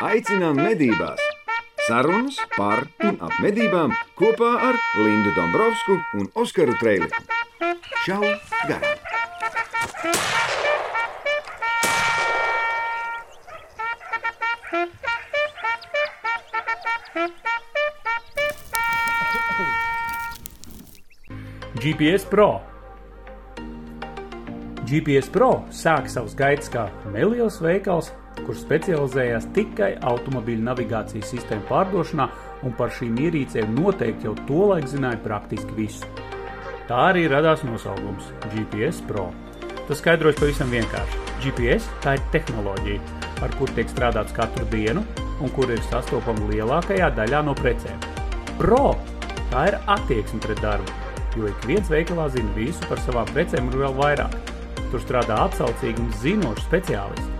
Aicinām medībās! Sarunas par un ap medībām kopā ar Lindu Dombrovskiju un Oskaru Trēliņu. Čau! Garām! GPS Pro. GPS Pro sāk savus gaitas kā neliels veikals, kurš specializējās tikai automobīļu navigācijas sistēmu pārdošanā, un par šīm ierīcēm noteikti jau tolaik zināja praktiski visu. Tā arī radās nosaukums GPS Pro. Tas skaidrojas pavisam vienkārši. GPS tā ir tehnoloģija, ar kuru tiek strādāts katru dienu un kur ir sastopama lielākajā daļā no precēm. Pro tā ir attieksme pret darbu, jo ik viens veikalā zina visu par savām precēm un vēl vairāk. Tur strādā atsaucīgi un zinoši speciālisti.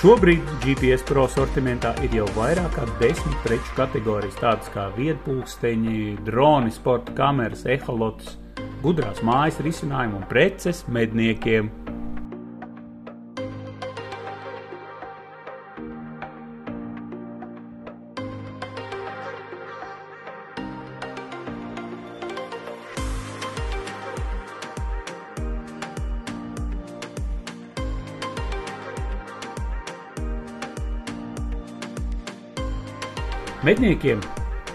Šobrīd GPS Pro sortimentā ir jau vairāk kā desmit preču kategorijas, tādas kā viedpulksteņi, droni, sporta kameras, eholots, gudrās mājas risinājumi un preces medniekiem. Medniekiem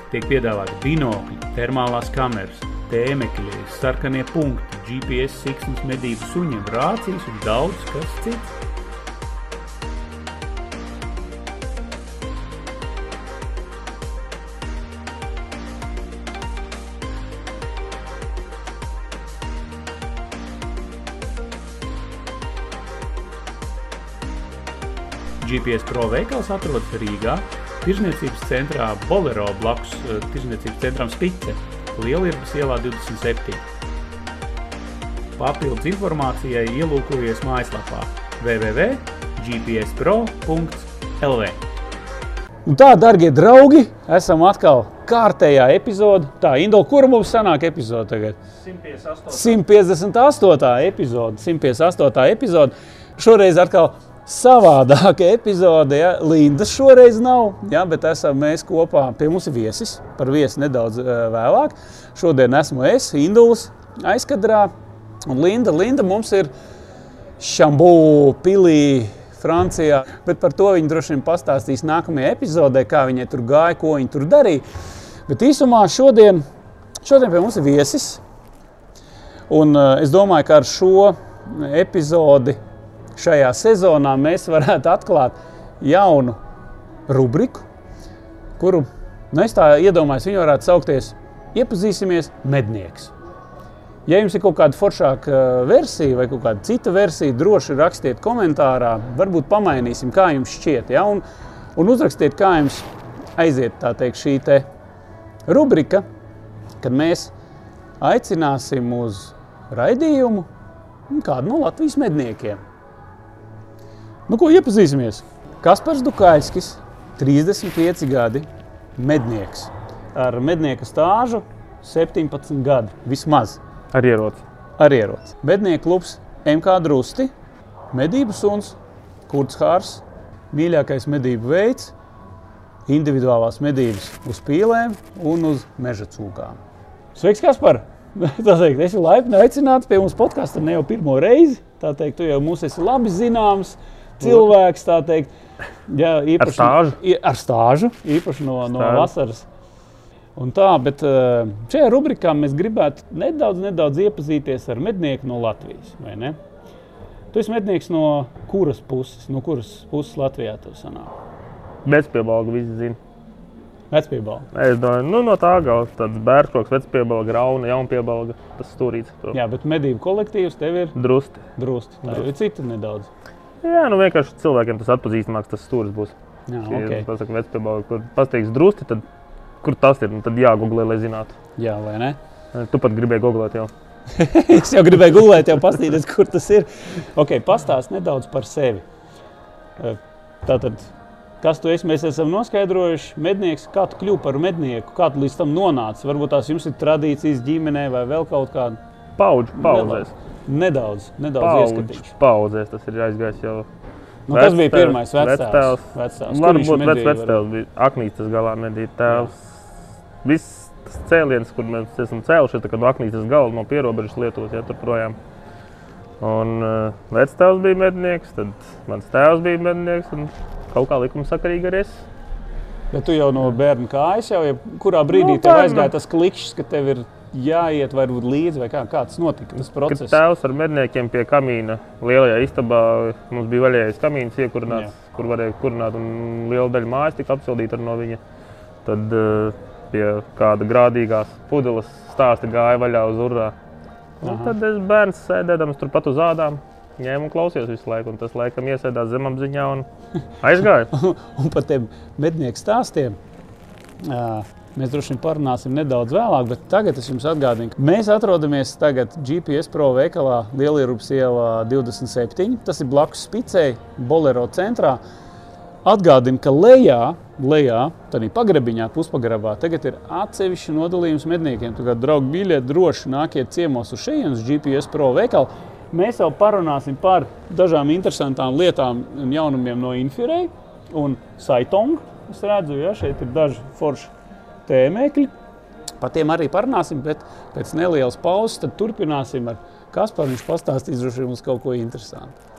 tiek piedāvāti binokļi, termālās kameras, tēmekļi, sarkanie punkti, GPS siksnas medību suņiem, rācijas un daudz kas cits. GPS Pro veikals atrodas Rīgā, Tirzniecības centrā Bolero blakus eh, Tirzniecības centram Spice, Lielierbas ielā 27. Papildus informācijai ielūkojies mājaslapā www.gpspro.lv. Un tā, darbie draugi, esam atkal kārtējā epizodē. Tā, Indola, kura mums sanāk epizode tagad? 158. epizode. 158. epizode. Šoreiz atkal savādāka epizode. Ja? Linda šoreiz nav, ja? bet esam mēs kopā. Pie mums ir viesis, par viesi nedaudz uh, vēlāk. Šodien esmu es, Induls, aizkadrā. Un Linda, Linda mums ir Šambu pilī. Francijā, bet par to viņi droši vien pastāstīs nākamajā epizodē, kā viņai tur gāja, ko viņi tur darīja. Bet īsumā šodien, šodien pie mums ir viesis. Un uh, es domāju, ka ar šo epizodi šajā sezonā mēs varētu atklāt jaunu rubriku, kuru nu, es tā iedomājos, viņa varētu saukties Iepazīsimies mednieks. Ja jums ir kaut kāda foršāka versija vai kaut kāda cita versija, droši rakstiet komentārā. Varbūt pamainīsim, kā jums šķiet. Ja? Un, un uzrakstiet, kā jums aiziet teikt, šī te rubrika, kad mēs aicināsim uz raidījumu kādu no Latvijas medniekiem. Nu, ko iepazīsimies? Kaspars Dukaļskis, 35 gadi, mednieks. Ar mednieka stāžu 17 gadi vismaz. Ar ieroci. Ar ieroci. Mednieku klubs MK Drusti, medību suns, kurds hārs, mīļākais medību veids, individuālās medības uz pīlēm un uz meža cūkām. Sveiks, Kaspar! Tā teikt, esi laipni aicināts pie mums podkāstā ne jau pirmo reizi. Tā teikt, tu jau mums esi labi zināms cilvēks, tā teikt. Jā, īpaši, Ar stāžu? Ar stāžu, īpaši no, no Stāžu. vasaras. Un tā, bet eh, šajā rubrikā mēs gribētu nedaudz, nedaudz iepazīties ar mednieku no Latvijas. Tu esi mednieks no kuras puses, no kuras puses Latvijā tev sanāk? Bezpiebalga visi zina. Vecpiebalga. Es domāju, nu, no tā gala tāds bērns, vecpiebalga, rauna, jaunpiebalga, tas stūrīts. to Jā, bet medību kolektīvs tev ir Drusti. drusti. Tā ir cita nedaudz. Jā, nu vienkārši cilvēkiem tas atpazīstamāks, tas stūris būs. Jā, Ja okay. pasaka vecpiebalga, kur pateiks drusti, tad kur tas ir, nu, tad jāgooglē, lai zinātu. Jā, vai ne? Tu pat gribēji googlēt jau. es jau gribēju gulēt, jau paskatīties, kur tas ir. Ok, pastāst nedaudz par sevi. Eh, Tātad, kas tu esi? Mēs esam noskaidrojuši, mednieks, kā tu kļūsi par mednieku, kā tu līdz tam nonāci. Varbūt tās jums ir tradīcijas ģimenē vai vēl kaut kāda. Paudžu paudzēs. Nedaudz, nedaudz Paudžu ieskatīšu. paudzēs tas ir aizgājis jau. Nu, kas bija pirmais. Kur viņš Varbūt vec, medīja, vectēvs bija aknītes galā medīt tēvs. Viss tas cēliens, kur mēs esam cēlušies, tā kā no aknītes gala, no pierobežas Lietuvas, ja tur projām. Un uh, vectēvs bija mednieks, tad mans tēvs bija mednieks, un kaut kā likuma sakarīgi arī es. Bet tu jau no bērna kājas, jau ja kurā brīdī Nu, tev aizgāja tas klikšķis, ka tev ir jāiet varbūt līdzi, vai kā, kā tas notika, tas Kad process. tēvs ar medniekiem pie kamīna lielajā istabā, mums bija vaļējais kamīns iekurināts, Jā. kur varēja kurināt, un liela daļa mājas tika apsildīta no viņa. Tad uh, pie kāda grādīgās pudeles stāsta gāja vaļā uz urā. Tad es bērns sēdēdams turpat uz ādām. Ņēmu un klausījos visu laiku, un tas laikam iesēdās zemapziņā un aizgāja. Un par tiem mednieku stāstiem ā, mēs droši vien parunāsim nedaudz vēlāk, bet tagad es jums atgādinu, ka mēs atrodamies tagad GPS Pro veikalā Lielierupas ielā 27. Tas ir blakus spicei, Bolero centrā. Atgādinu, ka lejā, lejā tādā pagrebiņā, puspagrabā, tagad ir atsevišķi nodalījums medniekiem. Tā kā draugi biļeti droši nākiet ciemos uz šejienes GPS Pro veikalu. Mēs jau parunāsim par dažām interesantām lietām un jaunumiem no Infirei un Saitonga. Es redzu, ja šeit ir daži forši tēmēkļi. Par tiem arī parunāsim, bet pēc nelielas pauzes tad turpināsim ar Kasparu. Viņš pastāstīs droši vien mums kaut ko interesantu.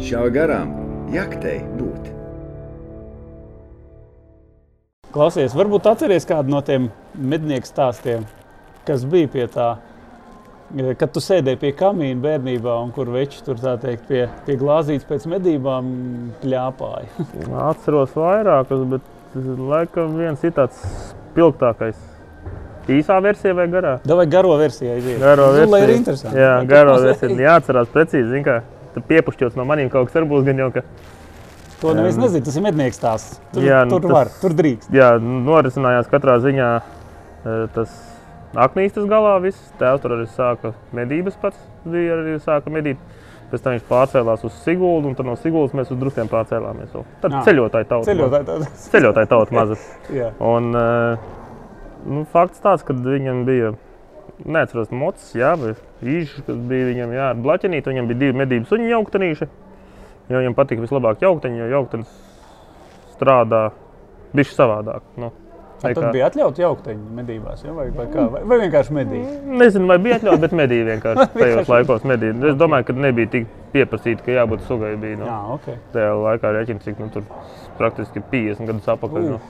Šāva garām jaktei būt. Klausies, varbūt atceries kādu no tiem mednieku stāstiem, kas bija pie tā, e, kad tu sēdēji pie kamīna bērnībā un kur veči tur tā teikt pie, pie glāzītes pēc medībām pļāpāja. Atceros vairākus, bet laikam viens ir tāds spilgtākais. Īsā versija vai garā? Davai garo versiju aiziet. Garo Nu, lai ir versija. interesanti. Jā, garo versija. Jāatcerās precīzi, zin kā. Tad piepušķots no maniem kaut kas var būs gan jau, ka To neviens Em, nezina, tas ir mednieks stāsts. Tur, jā, nu, tur tas- var, tur drīkst. jā, norisinājās katrā ziņā e, tas aknīstas galā. Viss tēvs tur arī sāka medības pats, bija arī sāka medīt. Pēc tam viņš pārcēlās uz Siguldu, un no Siguldas mēs uz Druskiem pārcēlāmies. Tad Ā. ceļotāji tauta. Ceļotāji tādā. Ceļotāji tauta maza. Jā. Un, eh, nu, fakts tāds, ka viņam bija, neatceros, mocis, jā, vai īšs, kas bija viņam, jā, ar blaķenīti. Viņam bija divi medību suņi jauktanīši. Jo viņam patika vislabāk jaukteņi, jo jauktenis strādā bišķi savādāk. Nu, Tad nekā- bija atļauts jaukteņi medībās, ja? vai, vai, kā, vai, vai vienkārši medīt? Nezinu, vai bija atļauts, bet medīja vienkārši tajos laikos. Medīja. Es domāju, ka nebija tik pieprasīta, ka jābūt sugai. Bija, nu, Jā, ok. tajā laikā rēķina, cik nu, tur praktiski 50 gadus atpakaļ. Nu.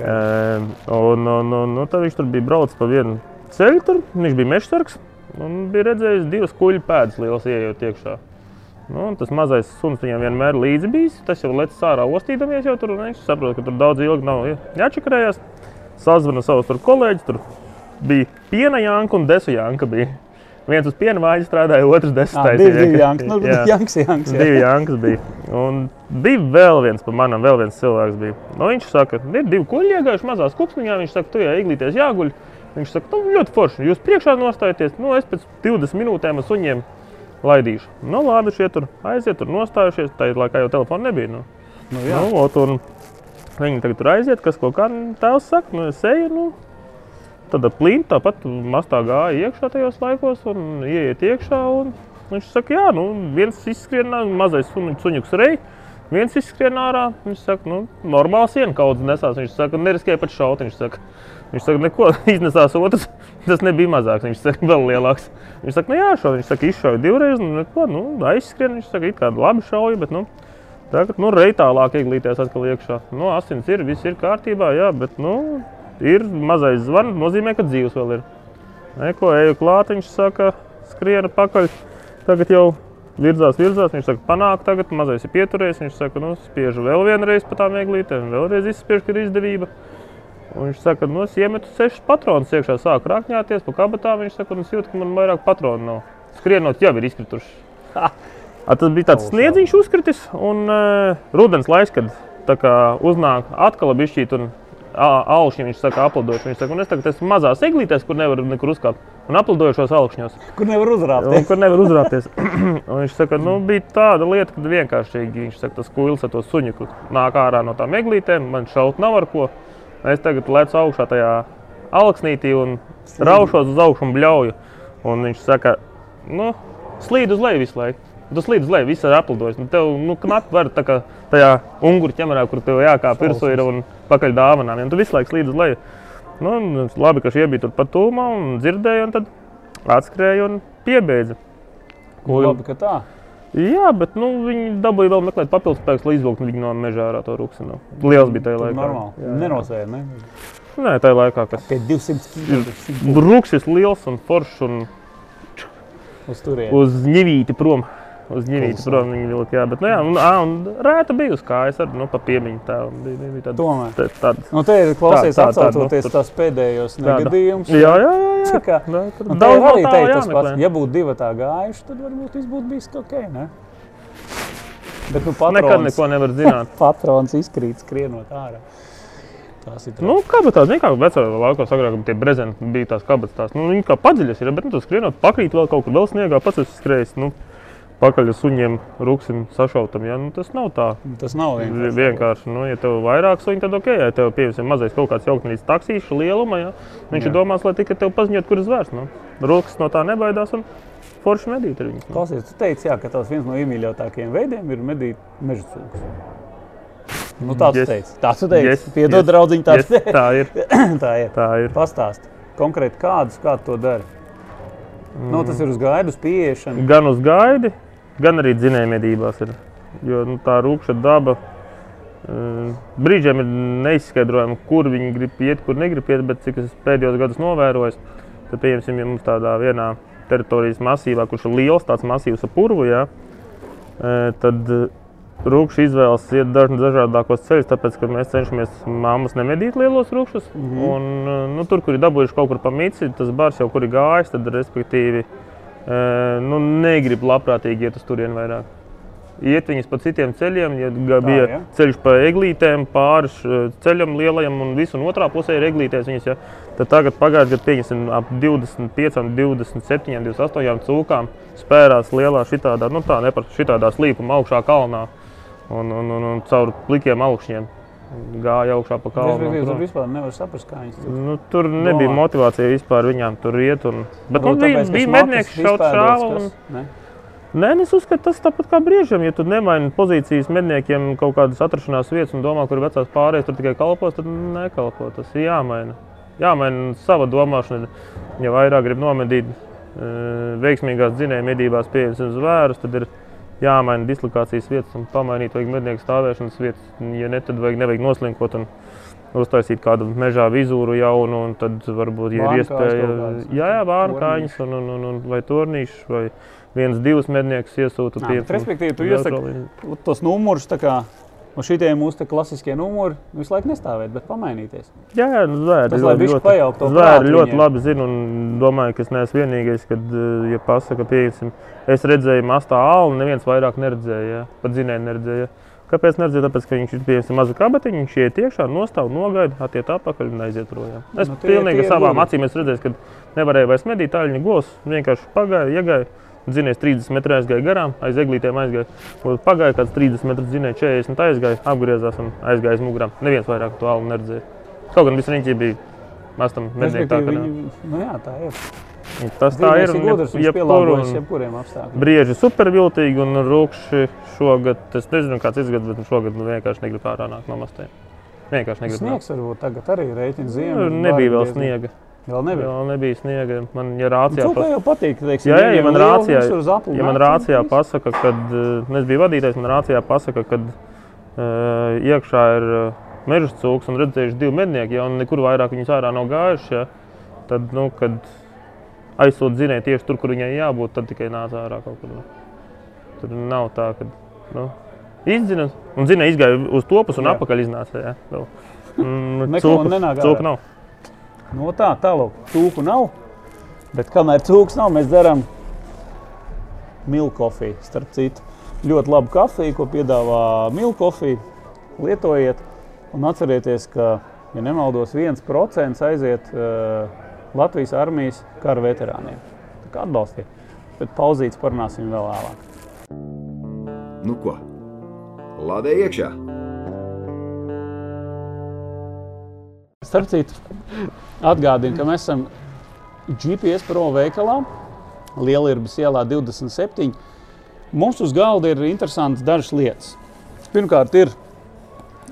Um, un, un, un, un tad viņš tur bija braucis pa vienu ceļu, tur viņš bija mežsargs un bija redzējis divas kuģu pēdas lielas ieejot iekšā. Nu, tas mazais suns viņam vienmēr līdzi bijis. Tas jau lec ārā ostīdamies, jau tur viņš saprot, ka tur daudz ilgi nav jā- jāčakarējas. Sazvana savus tur kolēģus. Tur bija piena janka un desu janka. Bija. Viens uz piena vāģa strādāja, otrs desu Ah, divi, divi janks. Nu, Jā. janks, janks, jā. Divi jankas bija. Un bija vēl viens par manam, vēl viens cilvēks. Bija. Nu, viņš saka, ir divi kuģi iegājuši mazā skupsniņā. Viņš saka, tu jau iglīties jāguļ. Viņš saka, tu ļoti forši. Jūs priekšā nostājieties. Nu, es pēc 20 minūtēm ar suņiem laidīšu. Nu, labi, šie tur aiziet, tur nostājušies. Tā ir laikā jau telefona nebija. Nu. Nu, jā. Nu, ot, un viņi tagad tur aiziet, kas ko kā tēvs saka. Nu, es eju, nu, tad ar plīnu tāpat mastā gāja iekšā tajos laikos un ieiet iekšā. Un viņš saka, jā, nu, viens izskrien, ārā, mazais suņu- suņuks rei. Viens izskrien ārā, viņš saka, nu, normāli siena kaut kas nesās. Viņš saka, neriskēja pat šaut. Viņš saka, viņš saka, neko iznesās otrs. Tas nebija mazāks, viņš saka, vēl lielāks. Viņš saka, nu jā, šo viņš saka, izšauja divreiz, nu, neko, nu, aizskrien. Viņš saka, it kā labi šauja, bet, nu, Tagad, nu, rei tālāk ieglīties atkal iekšā. Nu, asins ir, viss ir kārtībā, jā, bet, nu, ir mazais zvans, nozīmē, ka dzīves vēl ir. Neko, eju klāt, viņš saka, skriena pakaļ. Tagad jau virzās, virzās, viņš saka, panāk tagad, mazais ir pieturējis. Viņš saka, nu, spiežu vēl vienreiz pa tām ieglītēm, vēlreiz izspiež, ka ir izdevība. Un viņš saka, nu, es iemetu sešas patronus iekšā, sāk rakņāties pa kabatām. Viņš saka, un es jūtu, ka man vairāk patronu nav. Skrienot jau ir izkrituši. A, tas bija tāds sniedziņš uzkritis, un uh, rudens laiks, kad tā kā uznāk atkal bišķīt un augšņiem, viņš saka, aplidojuši. Viņš saka, un es tagad esmu mazās eglītēs, kur nevaru nekur uzkāpt. Un aplidojušos augšņos. Kur nevar uzrāpt. Un, kur nevar uzrāpties. Un viņš saka, nu, bija tāda lieta, ka vienkāršīgi viņš saka, tas kuils ar to suņu kur nāk ārā no tām eglītēm. Man šaut nav ar ko. Es tagad lecu augšā tajā alksnītī un raušos uz augšu un bļauju. Un viņš saka, nu, slīd uz leju visu laiku. Tu slīd uz leju, viss ir aplidojis. Nu, tev nu, knakt var tā kā tajā unguru ķemerā, kur tev jākāp virsū ir un pakaļ dāvanām. Ja tu visu laiku slīd uz leju. Nu, labi, ka šie bija tur pat tūmā un dzirdēja, un tad atskrēja un piebeidza. Nu, labi, ka tā. Jā, bet nu, viņi dabūja vēl meklēt papildus spēkus, lai izvilktu viņu no mežā ārā to ruksinu. Liels bija tajā laikā. normāli. Nerosēja, ne? Nē, tajā laikā, kas Pie 200 km Ruksis liels un foršs un uz turieni. uz ņivīti prom. Uz prom viņi vilka, jā, bet, nu, jā, un, ā, un rēta bija uz kājas ar, nu, pa piemiņu tā, bija, bija, bija tāda, Tomēr. tā, tāda. Nu, te ir klausies Tā, tā, tā, nu, tur- tās pēdējos negadījumus. Jā, jā, jā, jā. Tā kā, tur un daudz arī teikt tas pats. Ja būtu divi tā gājuši, tad varbūt viss būtu bijis ok, ne? Bet nu Nekad patrons, neko nevar zināt. patrons izkrīt skrienot ārā. Tās ir Nu, kabatās, ne kā vecā laukos agrāk tie brezenti, bija tās kabatas. Tās. Nu, viņi kā padziļas ir, bet nu, tu skrienot, pakrīt vēl kaut kur vēl sniegā, pats esi skrējis. Nu, pakaļ uz suņiem, ruksim, sašautam. Ja? Nu, tas nav tā Tas nav vienkārši. vienkārši. Nu, ja tev ir vairāk suņu, tad ok, ja tev pieņemsim mazais kaut kāds jauks līdz taksīšu lieluma, ja? viņš Jā. ir domāts, lai tikai tev paziņot, kur ir zvērts. Nu. Rukas no tā nebaidās un forši medīt ar viņu. Klausies, tu teici, jā, ka tavs viens no iemīļotākajiem veidiem ir medīt meža cūkus. Nu, tā Yes. teici. Tā tu teici. Yes, Piedod, yes, draudziņ, tā Yes, tā ir. Tā ir. Tā ir. Pastāst konkrēti kādus, kā to dari. Nu, tas ir uz gaidu, uz pieiešanu. Gan uz gaidi, gan arī dzinējumedībās ir. Jo nu, tā rūkša daba eh, brīžiem ir neizskaidrojama, kur viņi grib iet, kur negrib iet. Bet cik es pēdējos gados novēroju, tad, pieņemsim, ja mums tādā vienā teritorijas masīvā, kurš ir liels, tāds masīvs ar purvu, jā, eh, tad rūkši izvēlas iet dažādākos ceļus, tāpēc, ka mēs cenšamies mammas nemedīt lielos rūkšus. Mm. -hmm. un, eh, nu, tur, kur ir dabūjuši kaut kur pa mici, tas bars jau kur ir gājis, tad respektīvi nu, negrib labprātīgi iet uz turieni vairāk. Iet viņas pa citiem ceļiem, ja bija ja? ceļš pa eglītēm, pāri š- ceļam lielajam un visu un otrā pusē ir eglītēs. Viņas, ja, tad tagad pagājušajā gadā pieņemsim ap 25, 27, 28 cūkām spērās lielā šitādā, nu tā nepar šitādā slīpuma augšā kalnā un, un, un, un caur plikiem augšņiem gāja augšā pa kalnu. Un tur vispār nevar saprast, kā viņas tur Nu, tur nebija Domā. motivācija vispār viņām tur iet. Un... Bet nu, Varbūt bija, bija mednieks, šaut šāvu. Un... ne? Nē, nu, es uzskatu, tas tāpat kā brīžiem. Ja tu nemaini pozīcijas medniekiem kaut kādas atrašanās vietas un domā, kur vecās pārējais, tur tikai kalpos, tad nekalpo. Tas ir jāmaina. Jāmaina sava domāšana. Ja vairāk grib nomedīt e, veiksmīgās dzinēju medībās pieejas uz vērus, tad ir jāmaina dislokācijas vietas un pamainīt vajag mednieku stāvēšanas vietas. Ja ne, tad vajag, nevajag noslinkot un uztaisīt kādu mežā vizūru jaunu, un tad varbūt ja ir iespēja. Jā, jā, kājas un, un, un, un vai tornīšus vai viens, divus medniekus iesūta pie respektīvi, tu iesaki tos numurus, tā kā un šitie mūsu klasiskie numuri visu laiku nestāvēt, bet pamainīties. Jā, jā, nu, zvēri Tas, ļoti, to zvēri ļoti labi zina un domāju, ka es neesmu vienīgais, kad, eh, ja pasaka, pieņemsim, es redzēju mastā alnu, neviens vairāk neredzēja, pat zinēju neredzēja. Kāpēc neredzēju? Tāpēc, ka viņš ir pieņemsim mazu kabatiņu, viņš iet iekšā, nostāv, nogaida, attiet atpakaļ un aiziet projām. Es Nu, nu, tie- pilnīgi tie savām gudri. acīm esmu redzējis, ka nevarēju vairs medīt tāļņa gos, vienkārši pagāja, iegāja. Zinies, 30 metru aizgāja garām, aiz eglītēm aizgāja. Pagāja kāds 30 metrus, zināja, 40 aizgāja, apgriezās un aizgāja aiz mugurām. Neviens vairāk to alnu neredzēja. Kaut gan viss riņķī bija mastam mednieki tā, viņi, nu jā, tā ir. Tas tā ir. Gudrs, jeb, pielāgojas jebkuriem apstākļiem. brieži superviltīgi un rūkši šogad, es nezinu, kāds ir gads, bet šogad nu, vienkārši negrib ārā nākt no mastiem. Vienkārši negrib. Sniegs varbūt tagad arī rēķina ziemu. Nu, nebija vēl sniega. Vēl nebija. Vēl nebija sniega. Man ja rācijā Cūkai jau patīk, teiksim, Jā, jā, ja man rācijā, apli ja man rācijā pasaka, kad eh, es biju vadītājs, man rācijā pasaka, ka uh, iekšā ir uh, meža cūks un redzējuši divi mednieki, ja, un nekur vairāk viņus ārā nav gājuši. Ja, tad, nu, kad aizsūta zinēja tieši tur, kur viņai jābūt, tad tikai nāca ārā kaut kur. Nu. Tur nav tā, ka nu, izdzina, un zinēja izgāja uz topus un Jā. atpakaļ iznāca. Ja, vēl. mm, Neko nenāk ārā. cūku nav. No tā, tālāk, cūku nav. Bet kamēr cūks nav, mēs dzeram milku kofiju. Starp citu, ļoti labu kafiju, ko piedāvā milku kofija. Lietojiet, un atcerieties, ka ja nemaldos, 1% aiziet uh, Latvijas armijas kara veterāniem. Tā kā atbalstiet. Bet pauzītes parunāsim vēl vēlāk. Nu ko? Lādē iekšā! Starp citu, atgādinu, ka mēs esam GPS Pro veikalā, Lielības ielā 27. Mums uz galda ir interesantas dažas lietas. Pirmkārt, ir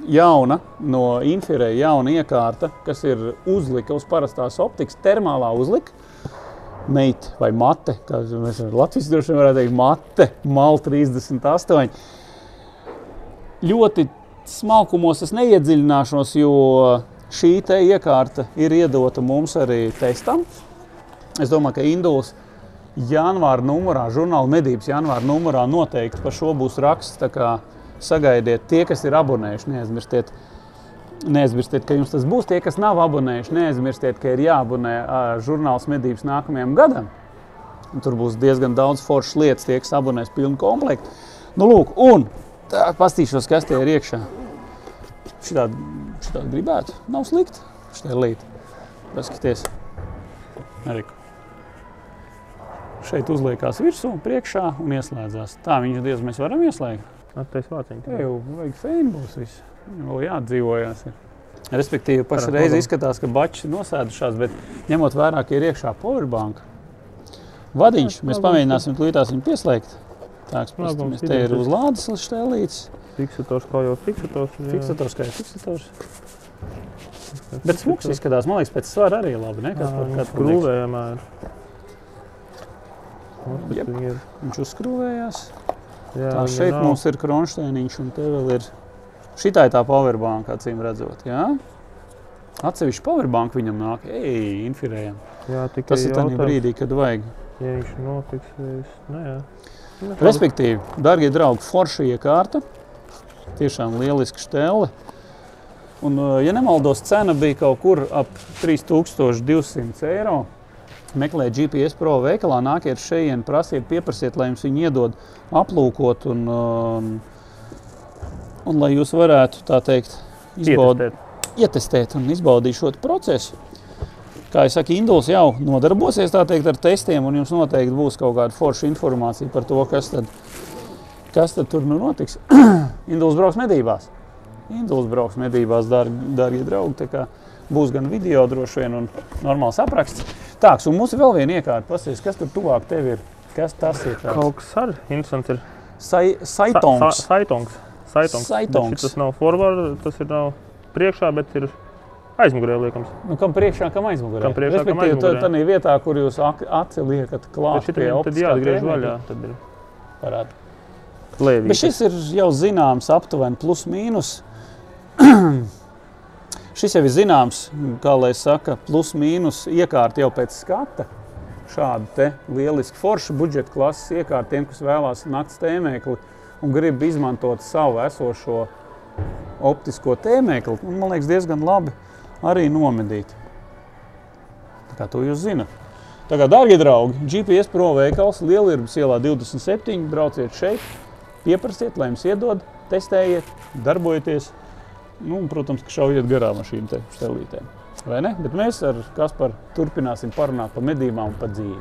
jauna no infrarēja jauna iekārta, kas ir uzlika uz parastās optikas, termālā uzlika. Meita vai mate, kā mēs Latvijas droši vien varētu teikt, mate, mal 38. Ļoti smalkumos es neiedziļināšos, jo šī iekārta ir iedota mums arī testam. Es domāju, ka Induls janvāra numurā, žurnāla medības janvāra numurā noteikti par šo būs raksts. Sagaidiet, tie, kas ir abonējuši, neaizmirstiet, neaizmirstiet, ka jums tas būs. Tie, kas nav abonējuši, neaizmirstiet, ka ir jāabonē žurnāls medības nākamajam gadam. Un tur būs diezgan daudz foršas lietas, tie, kas abonēs pilnu komplektu. Nu, lūk, un tā, pastīšos, kas tie ir iekšā. Šitādi, šitādi gribētu. Nav slikti. Šitā ir līta. Paskaties. Eriku. Šeit uzliekās virsū, priekšā un ieslēdzās. Tā viņš diez mēs varam ieslēgt. Attais vāciņš. Tā jau vajag fēnu būs viss. Vēl jāatdzīvojās. Ir. Respektīvi, pašreiz izskatās, ka bačs nosēdušās, bet ņemot vērā, ka ir iekšā powerbank. Vadiņš, mēs pamēģināsim tūlītās viņu pieslēgt. Tāds, mēs te ir uz lādes štelīts. Fiksators kā jau fiksators. jā. Fiksators kā jau fiksators. Bet smuks izskatās, man liekas, pēc svara arī labi, ne? Kas par liekas. Skrūvējamā ir. Jep. Viņš uzskrūvējās. Jā, Tā šeit nav. mums ir kronšteiniņš un te vēl ir. Šitā ir tā powerbank, acīm redzot, jā? Atsevišķi powerbank viņam nāk, ej, infirējam. Jā, tikai Tas ir tādā brīdī, kad vajag. Ja viņš notiks, es... Nu, jā. Labi. Respektīvi, darbie draugi, forša iekārta. Tiešām lieliski stēle. Un, uh, ja nemaldos, cena bija kaut kur ap 3200 eiro. Meklējiet GPS Pro veikalā, nāciet šeit, prasiet, pieprasiet, lai jums viņi iedod aplūkot un, um, un lai jūs varētu tā teikt, izbaudīt Ietestēt. un izbaudīt šo procesu. Kā jau teicu, Induls jau nodarbosies teikt, ar testiem, un jums noteikti būs kaut kāda forša informācija par to, kas tad, kas tad tur nu notiks. Induls brauks medībās. Induls brauks medībās, dārgi, dārgie draugi. Būs gan video, droši vien, un normāls apraksts. Tā, un mums ir vēl viena iekārta. Pasies, kas tur tuvāk tev ir? Kas tas ir? tāds? Kaut kas arī interesants ir. Sai, Sa- saitongs. sa- Saitongs. Saitongs. Saitongs. Tas nav forward, tas ir nav priekšā, bet ir aizmugurē liekams. Nu, kam priekšā, kam aizmugurē? Kam priekšā, kam aizmugurē. Tā ir vietā, kur jūs aci liekat klāt pie tad optiskā jāatgriež tēmekļa. vaļā. Tad ir Parāda. lēvīgi. Bet šis ir jau zināms, aptuveni plus mīnus. šis jau ir zināms, kā lai saka, plus mīnus iekārta jau pēc skata. Šāda te lieliska forša budžeta klases iekārta tiem, kas vēlās naktas tēmēkli un grib izmantot savu esošo optisko tēmēkli. Un, man liekas, diezgan labi arī nomedīt. Tā kā to jūs zinat. Tā kā, darbie draugi, GPS Pro veikals Lielības ielā 27. Brauciet šeit, pieprasiet, lai jums iedod, testējiet, darbojieties. Nu, un, protams, ka šaujiet garām ar šīm te stelītēm. Vai ne? Bet mēs ar Kasparu turpināsim parunāt par medībām un par dzīvi.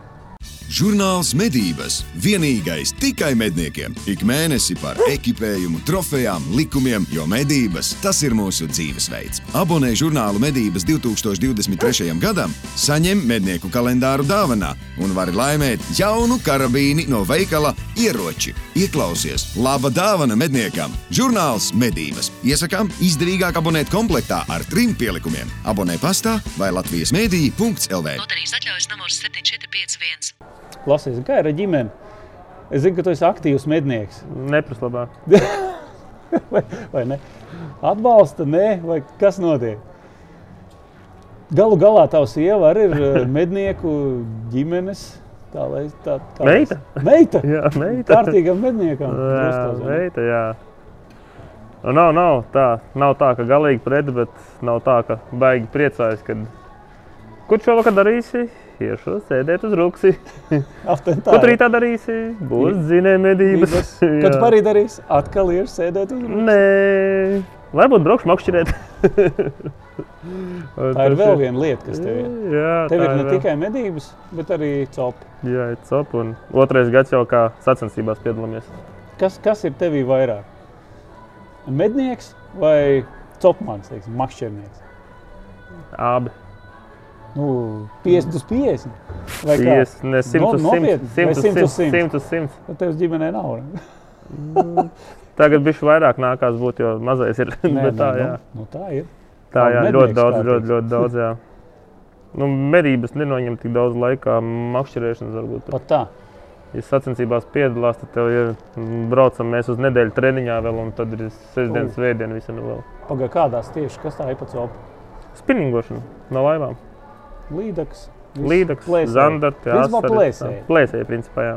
Žurnāls medības vienīgais tikai medniekiem. Ik mēnesi par ekipējumu, trofejām, likumiem, jo medības tas ir mūsu dzīvesveids. Abonē žurnālu medības 2023. gadam, saņem mednieku kalendāru dāvanā un vari laimēt jaunu karabīni no veikala ieroči. Ieklausies, laba dāvana medniekam! Žurnāls medības. Iesakām izdevīgāk abonēt komplektā ar trim pielikumiem. Abonē pastā vai Latvijas mēdī.lv. Loterijas atļaujas numurs 7451. Klausies, kā ir ar ģimeni? Es zinu, ka tu esi aktīvs mednieks. Nepraslabā. vai, vai ne? Atbalsta, nē, vai kas notiek? Galu galā tavs sieva arī ir eh, mednieku ģimenes. Tā lai tā, kā Meita? Meita. Jā, meita. Kārtīgam medniekam. Jā, ne? meita, jā. Nu, nav, nav, tā, nav tā, ka galīgi pret, bet nav tā, ka baigi priecājas, kad... Tu šovakar darīsi? Iešu sēdēt uz rūksi. Tā. Ko tu rītā darīsi? Būs zinē medības. Kad arī darīsi, atkal ir sēdēt uz rūtas. Nē, Lai būtu braukšu makšķerēt. Tā ir vēl viena lieta, kas tev ir. Jā, Tev tā ir ne vēl. tikai medības, bet arī copi. Jā, ir cop. Un otrais gads jau kā sacensībās piedalāmies. Kas, kas ir tevī vairāk? Mednieks vai copmans, teiksim, makšķernieks? Abi. Nu, 50 uz 50. Vai kā? Pies, ne, 100 No- uz 100. nopietni? Vai 100 uz 100 uz 100. 100 uz 100. Nu, Tev ģimenē nav. ne? Tagad bišķi vairāk nākās būt, jo mazais ir. Nē, tā, jā. nu, nu, tā ir. Tā, jā, ļoti daudz, kārtīgs. ļoti, ļoti daudz, jā. Nu, medības nenoņem tik daudz laika, makšķerēšanas varbūt. Pat tā. Ja sacensībās piedalās, tad tev ir mm, braucam mēs uz nedēļu treniņā vēl, un tad ir sestdienas svētdiena visam vēl. Pagaidām, kādās tieši kas tā ir pa copu? Spinningošana no laivām. Līdaks. Līdaks, asari. plēsēji. Plēsēji, principā, jā.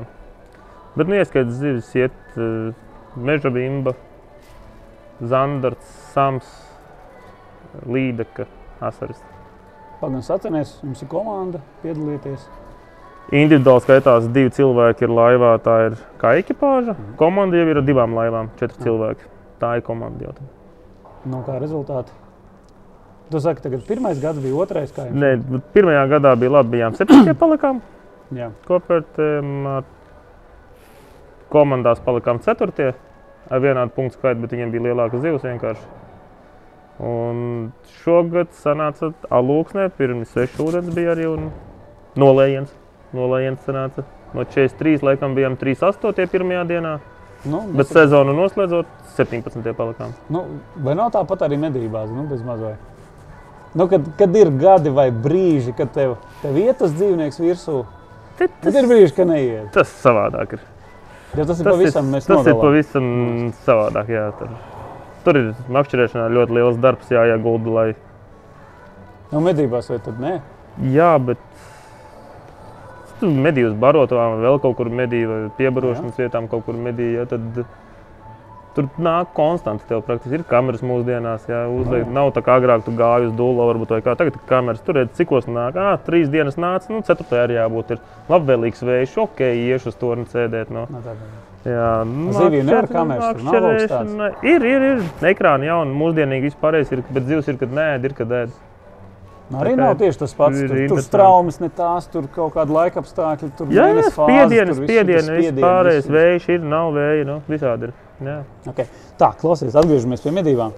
Bet, nu, ieskaits zivis, iet uh, meža bimba, zandarts, sams, līdaka, asaris. Pagaidām, sacenies, jums ir komanda piedalīties. Individuāli skaitās divi cilvēki ir laivā. Tā ir kā ekipāža. Komanda jau ir ar divām laivām, četri cilvēki. Tā ir komanda jau. Nu, kā rezultāti? Tu saki, tagad pirmais gads bija otrais. Nē, pirmajā gadā bija labi, bijām septiņi palikām kopērtiem. Komandās palikām ceturtie ar vienādu punktu skaitu, bet viņiem bija lielāka zivs vienkārši. Un šogad sanāca alūksnē, pirms sešu ūdens bija arī un nolējiens. Nolējiens sanāca. No 43 laikam bijām 38. pirmajā dienā, Nu, bet sezonu noslēdzot 17. palikām. Nu, vai nav tāpat arī medībās, nu, bez mazliet? Nu, kad, kad ir gadi vai brīži, kad tev, tev iet tas dzīvnieks virsū, Tad tad ir brīži, ka neiet. Tas savādāk ir. Jo tas ir Tas pavisam ir, tas ir nodalām. pavisam savādāk. Jā, tur, tur ir makšķerēšanā ļoti liels darbs jāiegulda. Lai... Nu, medībās vai tad nē? Jā, bet tur medījus barotavām, vai vēl kaut kur medīju, vai piebarošanas vietām kaut kur medīju. Jā, tad tur nāk konstanti. Tev praktiski ir kameras mūsdienās. Jā, uzliek, nav tā kā agrāk tu gāji uz dūlu, varbūt vai kā tagad ir kameras. Tur redz, cikos nāk. Ah, trīs dienas nāca, nu, ceturtajā arī jābūt. Ir labvēlīgs vējš, ok, iešu uz to un sēdēt. No. Nu, tā, Jā, nu, Zivīm makšķer- kameras, nav makšķerēšana- Ir, ir, ir. Ekrāni jau mūsdienīgi vispār ir, bet zivs ir, kad nē, ir, kad ēd. Nu, arī Tā nav tieši tas pats. ir Tur, tur traumas, ne tās, tur kaut kāda laika apstākļi. Tur Jā, jā, tas viss spiediens, pārējais vējš ir, nav vēja, nu, visādi ir. Jā. Okay. Tā, klausies, atgriežamies pie medībām.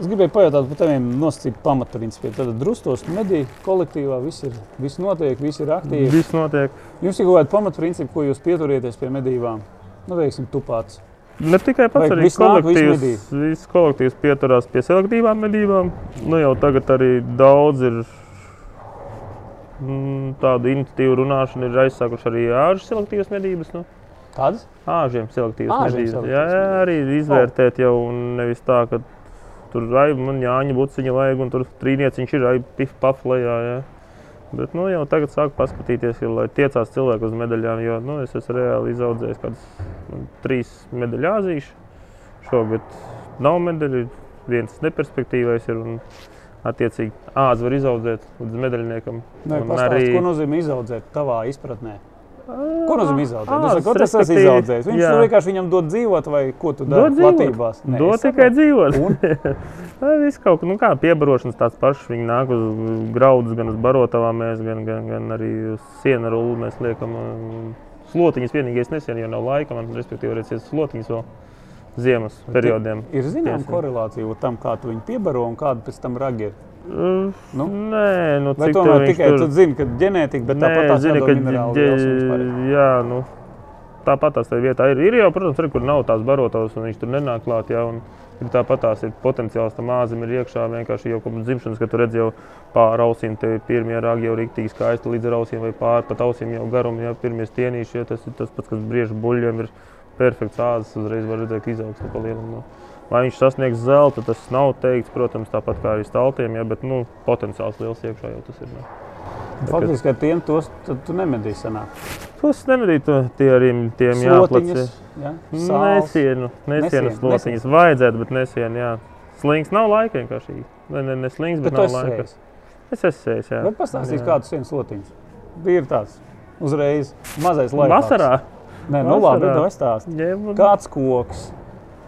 Es gribēju pajautāt par taviem nosacītiem pamatprincipiem. Tad drustos mediju kolektīvā viss ir, viss notiek, viss ir aktīvi. Viss notiek. Jums ir kaut kādi pamatprincipi, ko jūs pieturieties pie medībām. Nu, teiksim, tu pats. Ne tikai pats, Vai arī viss nāk, viss kolektīvs. Viss kolektīvs pieturās pie selektīvām medībām. Nu, jau tagad arī daudz ir mm, tādu iniciatīvu runāšanu, ir aizsākuši arī āžu selektīvas medības. Nu. Kādas? Āžiem selektīvas medības. Jā, jā, arī izvērtēt jau un nevis tā, ka tur ai, man jāņa buciņa vajag un tur trīnieciņš ir ai, pif, paf, lejā. Jā. Bet nu, jau tagad sāk paskatīties, jau, lai tiecās cilvēki uz medaļām, jo nu, es esmu reāli izaudzējis kādas nu, trīs medaļu āzīšu. Šogad nav medaļu, viens neperspektīvais ir un attiecīgi āzi var izaudzēt līdz medaļniekam. Nē, pastāst, ko nozīmē izaudzēt tavā izpratnē? Ko nozīmē izaudzēt? Ā, Tas ir tas tas respektīvi, izaudzējis. Viņš jā. vienkārši viņam dod dzīvot, vai ko tu Dod dari dzīvot. platībās? Nē, Dod tikai dzīvot. Viss kaut nu, kā piebarošanas tāds pašs. Viņi nāk uz graudus, gan uz barotavām, gan, gan, gan arī uz sienu rulli mēs liekam. um, Slotiņas vienīgais nesen, jo nav laika. Man, respektīvi, ir slotiņas vēl ziemas periodiem. Ir zināma korelācija tam, kā tu viņu piebaro un kāda pēc tam ragi ir. Nu? Nē, nu, cik tomēr tikai tur- tu zini, ka ģenētika, bet tāpat tās zini, ka ģe- jā, nu, tāpat tās vietā ir. Ir jau, protams, arī, kur nav tās barotavas, un viņš tur nenāk klāt. Jā, un ir tāpat tās ir potenciāls tam āzim ir iekšā vienkārši jau kopš dzimšanas, kad tu redz jau pāri ausīm, te pirmie ragi jau rīktīgi skaisti līdz ar ausīm vai pāri pat ausīm jau garumu, jau pirmie stienīši, jā, tas ir tas pats, kas briež buļļiem, ir perfekts āzis, uzreiz var redzēt, ka izaugs pa lielam. No. Vai viņš sasniegs zelta, tas nav teikts, protams, tāpat kā arī staltiem, ja, bet nu, potenciāls liels iekšā jau tas ir. No. Faktiski ar tiem tos tu nemedīsi sanāk. Tos nemedīt, tie arī tiem jāplacē. Ja? Nesienu, Nesien, nesienu slotiņas. Vajadzētu, bet nesienu, jā. Slings nav laika vienkārši. Ne, ne, ne slings, bet, Bet tu nav laika. ejis. Es esmu ejis, jā. Bet pastāstīs, Jā. kādas sienas slotiņas. Ir tāds uzreiz mazais laiks. Vasarā. Nē, nu labi, Vasarā. to es stāstu. Jā, man- Kāds koks,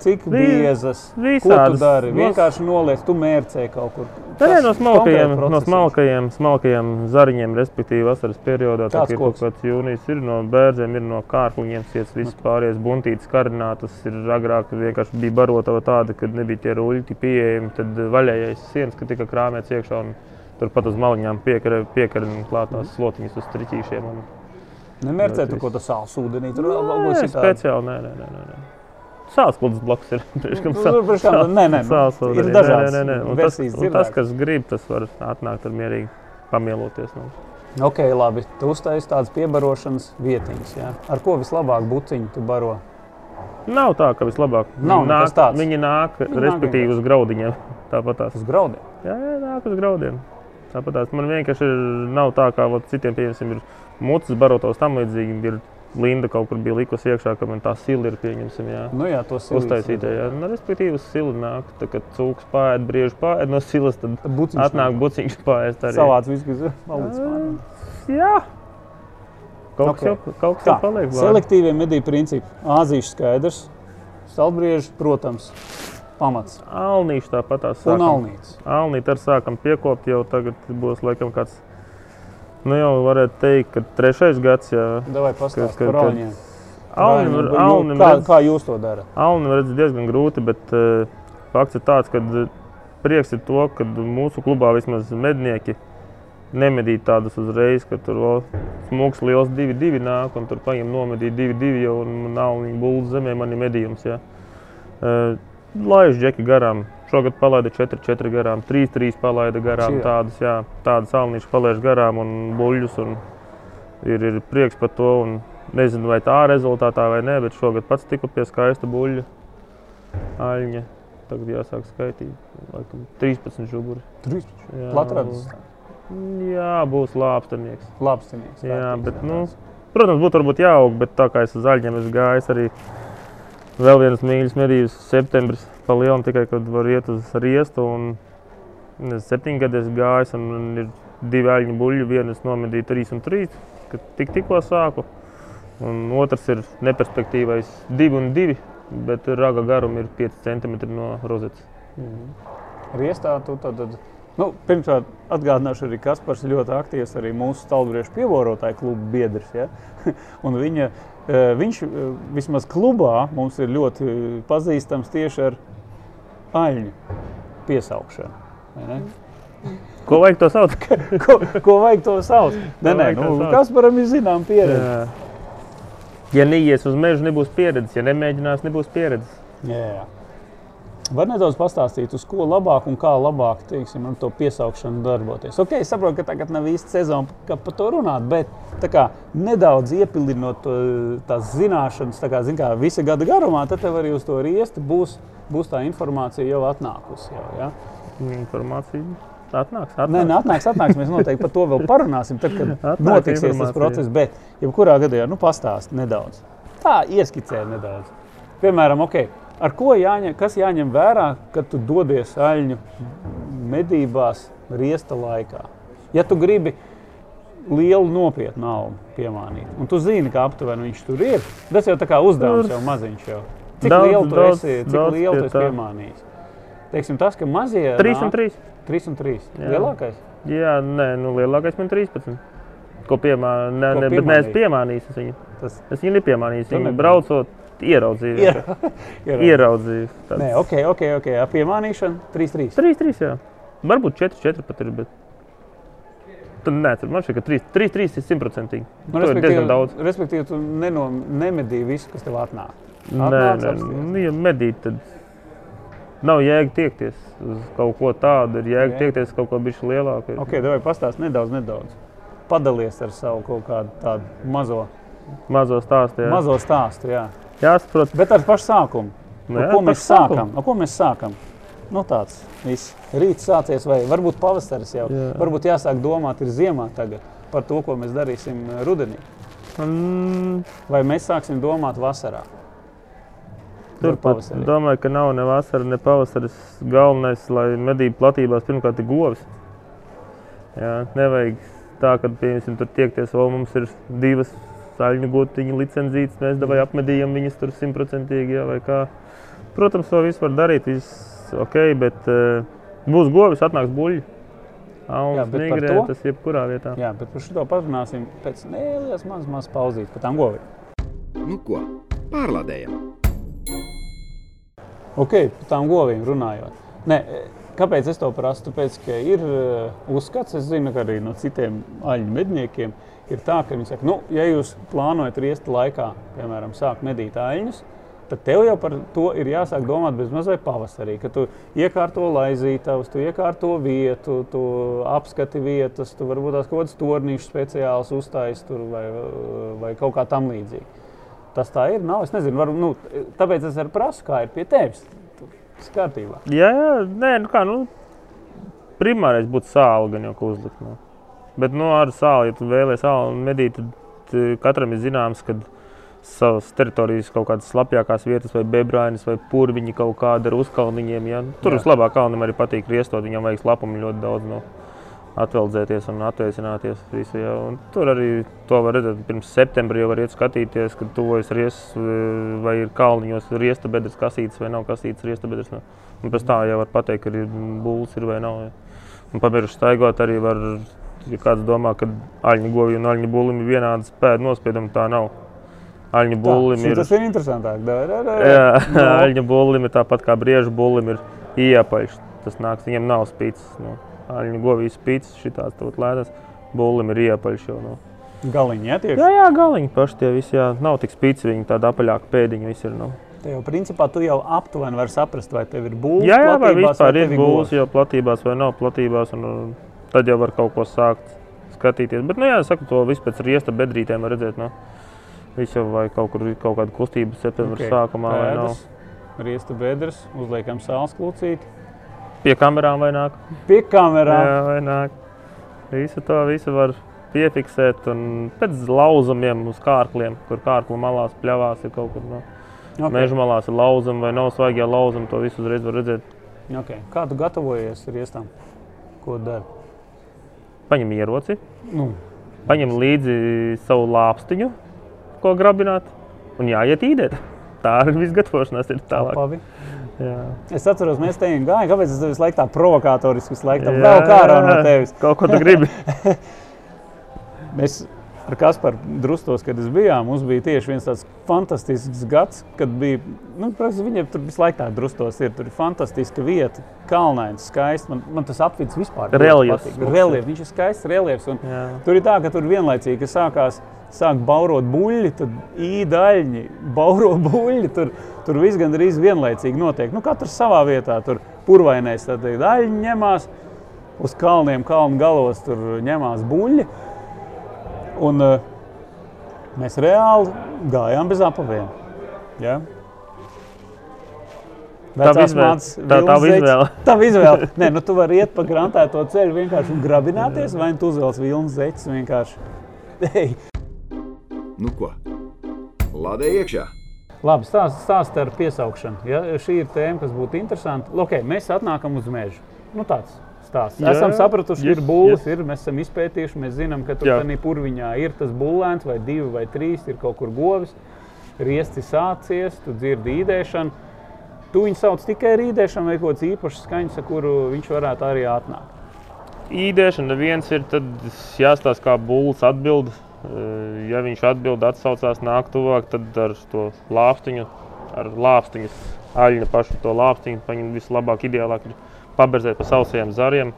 Cik biezas? Ko tu visādas. dari? Vienkārši noliec, tu mērcē kaut kur. Nē, nē, no smalkajiem, no smalkajiem, smalkajiem zariņiem, respektīvi vasaras periodā. Tā ir kaut kāds jūnijas, ir no bērniem, ir no kārkliņiem, ciets, viss pārējais buntītas karinātas. Ir agrāk vienkārši bija barotava tāda, kad nebija tie ruļķi pieejami, tad vaļējais sienas, ka tika krāmēts iekšā un turpat uz maliņām piekara klātās Mhm. slotiņas uz triķīšiem. Un, Nemērcē tu Viss. ko tas sāls ūdenī. Tur vēl kaut speciāli, nē, nē, nē. nē, klūds blakus ir. Priekš kam sā- Nu, kam- nē, nē, nu, sāls ir dažādas nē, nē, nē. Un Tas, un tas, kas grib, tas var atnākt ar mierīgi pamieloties. Nu. Ok, labi. Tu uztaisīji tādas piebarošanas vietiņas. Ja? Ar ko vislabāk buciņu tu baro? Nav tā, ka vislabāk. Nav Viņi nāk, viņi nāk, Viņi nāk respektīvi, uz graudiņiem. Tāpat tās. Uz graudiem. Jā, jā, nāk uz graudiem. Tāpat tās. Man vienkārši ir, nav tā, kā vat, citiem pieņemsim, ir mutes barotos tam līdzīgi. Ir Linda kaut kur bija likusi iekšā, ka man tā sila ir pieņemsim. Jā. Nu jā, to silīsi. Uztaisītā, jā. Nu, respektīvi, uz silu nāk. Tā, kad cūks pāri brieži pāri no silas, tad Buciņš atnāk buciņš pāri. Savāds viss, kas ir. Jā. Kaut kas Ok. jau, kaut kas Tā, jau paliek. klāt. selektīvie medību principi. Āzīšu skaidrs, stalbrieži, protams, pamats Alnīši tāpat tās un sākam. alnīts. Alnīt ar sākam piekopt jau tagad būs laikam kāds, nu jau varētu teikt, ka trešais gads, jā. Davai pastāst Ka- ka- par ka- alņiem. Alni, Alņiem, var- jo- alni, kā, redz, kā jūs to darat? alni redz diezgan grūti, bet uh, fakts ir tāds, ka uh, prieks ir to, ka mūsu klubā vismaz mednieki nemedīt tādus uzreiz, ka tur vēl smūgs liels 2-2 nāk, un tur paņem nomedīt 2-2 jau, un alniņu buldas zemē man ir medījums, jā. Uh, Laiž džeki garām. Šogad palaida 4-4 garām, 3-3 palaida garām. Šie. Tādas, jā, tādas alnīšas palaiž garām un buļļus. Un ir, ir prieks par to. Un nezinu, vai tā rezultātā vai nē, bet šogad pats tiku pie skaista buļļa aļņa. Tagad jāsāk skaitīt. Laikam 13 žuguri. 13. Jā, Latvijas Jā, būs lāpstanieks. labstinieks. Jā, vērtīgs, bet, jā, nu. Protams, būtu varbūt jāaug, bet tā kā es uz zaļiem esmu gājis arī vēl vienas mīļas medības septembris pa lielu, tikai kad var iet uz riestu. Un, gadi esmu gājis un, un ir divi aļņu buļļi, vienu es nomedīju trīs un trīs, kad tik, tikko sāku. Un otrs ir neperspektīvais divi un divi, bet raga garuma ir 5 cm no rozetes. Riestā tu tad, tad nu, pirmkārt atgādināšu arī Kaspars ļoti aktīvs arī mūsu stalbriešu pievorotāju klubu biedrs. Ja? Un viņa, viņš vismaz klubā mums ir ļoti pazīstams tieši ar aļņu piesaukšanu. Ko vajag to saukt? Ko, ko vajag to saukt? Nē, nē, nu, saukt? Kasparam ir zinām pieredze. Jā. Ja neies uz mežu, nebūs pieredzes. Ja nemēģinās, nebūs pieredzes. Jā, jā. Var nedaudz pastāstīt, uz ko labāk un kā labāk teiksim, ar to piesaukšanu darboties. Ok, es saprotu, ka tagad nav īsti sezona, kā par to runāt, bet kā, nedaudz iepildinot to, tās zināšanas, tā kā, zin, kā visa gada garumā, tad tev arī uz to riesti būs, būs tā informācija jau atnākusi. Jau, ja? Informācija atnāks. atnāks. Nē, nē, atnāks, atnāks. Mēs noteikti par to vēl parunāsim, tad, kad Atnāks notiksies tas process. Bet, jebkurā gadījumā, nu, pastāst nedaudz. Tā, ieskicē nedaudz. Piemēram, okay, ar ko jāņem, kas jāņem vērā, kad tu dodies aļņu medībās riesta laikā? Ja tu gribi lielu nopietnu augu piemānīt, un tu zini, ka aptuveni viņš tur ir, tas jau tā kā uzdevums jau maziņš. Jau. Cik daudz, lielu tu daudz, esi, cik daudz lielu tu esi piemānījis? Teiksim, tas, ka mazie 3 un nāk- 3. 3 un 3. Jā. Lielākais? Jā, nē, nu lielākais man 13. Ko piemānīt? Nē, Ko ne, bet piemānījis es viņu. Tas Es viņu nepiemānīju. Viņu braucot, ieraudzīju. ir. vienkārši. Ieraudzīju. Nē, ok, ok, ok. Ar piemānīšanu 3, 3. 3, 3. Jā. Varbūt 4, 4 pat ir. Bet... Tad nē, tur man šķiet, ka 3, 3, 3 ir simtprocentīgi. Nu, to ir diezgan daudz. respektīvi, tu neno, nemedīji visu, kas tev atnāk. Nē, Atnāc, nē, apsties. nu, ja medīt, tad nav jēga tiekties uz kaut ko tādu. Ir jēga Jā. tiekties kaut ko bišķi lielāku. Ok, vai pastāst nedaudz, nedaudz. Padalies ar savu kaut kādu tādu mazo, Mazo stāstu. Jā, mazo stāstu. Jā. Jāsaprot. Bet ar pašu sākumu. Nu, Ar jā, ko par mēs sākumu. sākam? Ar ko mēs sākam? Nu, tāds viss. Rīts sācies, vai varbūt pavasaris jau. Jā. Varbūt jāsāk domāt, ir ziemā tagad par to, ko mēs darīsim eh, rudenī. Mm, Vai mēs sāksim domāt vasarā? Tur Vai pat pavasarī? domāju, ka nav ne vasara, ne pavasaris. Galvenais, lai medību platībās pirmkārt ir govs. Jā, nevajag tā, ka piemēram, tur tiekties vēl mums ir divas saļņu gotiņu licenzītas. Mēs devai apmedījām viņas tur simtprocentīgi, jā, vai kā. protams, to visu var darīt, viss ok, bet uh, būs govis, atnāks buļļi. Alus, migrē, to? tas jebkurā vietā. Jā, bet par šo parunāsim pēc nelielas, mazas, mazas pauzītes par tām govīm. Nu ko, pārlādējam! Ok, par tām govīm runājot. Ne, kāpēc es to prasu? Tāpēc, ka ir uh, uzskats, es zinu, ka arī no citiem aļņu medniekiem ir tā, ka viņi saka, nu, ja jūs plānojat riesta laikā, piemēram, sākt medīt aļņus, tad tev jau par to ir jāsāk domāt bez mazliet pavasarī, ka tu iekārto laizītavas, tu iekārto vietu, tu apskati vietas, tu varbūt tās kaut kādas tornīšas speciāls uztais tur vai, vai kaut kā tam līdzīga. Tas tā ir. Nav. Es nezinu, varu, nu, tāpēc es arī prasu, kā ir pie tevis. Ir kārtībā. Jā, jā, nē, nu kā, nu, primārais būtu sāla gan jau ko uzlikt. Nu. Bet, nu, ar sāli, ja tu vēlies sāli medīt, tad eh, katram ir zināms, ka savas teritorijas kaut kādas slapjākās vietas, vai bebrāņas, vai purviņi kaut kāda ar uzkalniņiem. Ja? Tur Jā. vislabāk kalnam arī patīk riestot, viņam vajag lapumu ļoti daudz. Nu. Atveldzēties un atvēsināties. Visu, ja. un tur arī to var redzēt. Pirms septembra jau var iet skatīties, kad tuvojas riesas, vai ir kalniņos riesta bedres kasītas vai nav kasītas riesta bedres. Nu. Un pēc tā jau var pateikt, ka ir būls ir vai nav. Ja. Un pamieruši staigot arī var, ja kāds domā, ka aļņu govī un aļņu būlim ir vienādas pēdu nospiedumi, tā nav. Aļņu būlim ir. Tas ir interesantāk. Da, da, da. Jā, No. aļņu būlim ir tāpat kā briežu būlim ir iepaļš. Tas nāks, viņiem nav spīts. Nu. Aļņu govīs spīts, šitās tot lētas. Būlim ir iepaļš jau. Nu. Galiņi, ja tieši. Jā, jā, galiņi paši tie visi, jā. Nav tik spīts, viņi tāda apaļāka pēdiņa visi ir. Nu. Te jau principā tu jau aptuveni vari saprast, vai tev ir būvniecība. Jā, jā, vai vispār ir būs jau platībās vai nav platībās. Un, un tad jau var kaut ko sākt skatīties. Bet, nu, jā, saka, to visu pēc riesta bedrītēm var redzēt. Nu. Viss jau vai kaut kur kaut kāda kustība septembra okay. sākumā vai nav. Riesta bedres, uzliekam sāls klucīti. Pie kamerām vai nāk. Pie kamerām. Jā, vai nāk. Visu to visu var piefiksēt un pēc lauzumiem uz kārkliem, kur kārklu malās pļavās ir kaut kur. No. Okay. Meža malās ir lauzumi vai nav svaigie lauzumi, to visu uzreiz var redzēt. Okay. Kā tu gatavojies riestām? Ko tu dari? Paņem ieroci, Nu, paņem līdzi savu lāpstiņu, ko grabināt, un jāiet īdēt. Tā arī viss gatavošanās ir tālāk. pavi. Jā. Es atceros, mēs te gājām. Kāpēc es tev visu laiku tā provokatoriski visu laiku tam vēl kā ārā no tevis? Kaut ko tu gribi. Mēs ar Kasparu drustos, kad es bijām, mums bija tieši viens tāds fantastisks gads, kad bija, nu, praktiski viņiem tur visu laiku tā drustos ir, tur ir fantastiska vieta, kalnains, skaists, man, man tas apvids vispār patīk. Reljefs, viņš ir skaists reljefs, un Jā. tur ir tā, ka tur vienlaicīgi, sākās, sāk baurot buļļi, tad īdaļņi, bauro buļļi, tur, tur viss gandrīz vienlaicīgi notiek. Nu, katrs savā vietā, tur purvainais, tad daļņi ņemās, uz kalniem, kalnu galos tur ņemās buļļi. Un uh, mēs reāli gājām bez apaviem. Ja? Tā- tava izvēle. Tā ir izvēle. Nē, nu tu vari iet pa grantēto ceļu vienkārši un grabināties, vai nu tu uzvelc vilnas zeķes vienkārši. Ei. Nu ko, lādē iekšā! Labi, stāst, stāst ar piesaukšanu. Ja? Šī ir tēma, kas būtu interesanta. Okay, mēs atnākam uz mežu. Nu, tāds stāsts. Jā, esam sapratuši, Yes, ir yes. ir, mēs esam izpētījuši, mēs zinām, ka tur tādā purviņā ir tas būlēns, vai divi, vai trīs, ir kaut kur govis. Riesti sācies, tu dzirdi īdēšanu. Tu viņu sauc tikai rīdēšanu vai kaut kāds īpašs skaņas, ar kuru viņš varētu arī atnākt. Īdēšana viens ir, tad jāstāsta, kā būlis atbild. Eh, Ja viņš atbild, atsaucās, nāk tuvāk, tad ar to lāpstiņu, ar lāpstiņas aļņu pašu to lāpstiņu, paņem vislabāk, ideālāk ir paberzēt pa sausajiem zariem.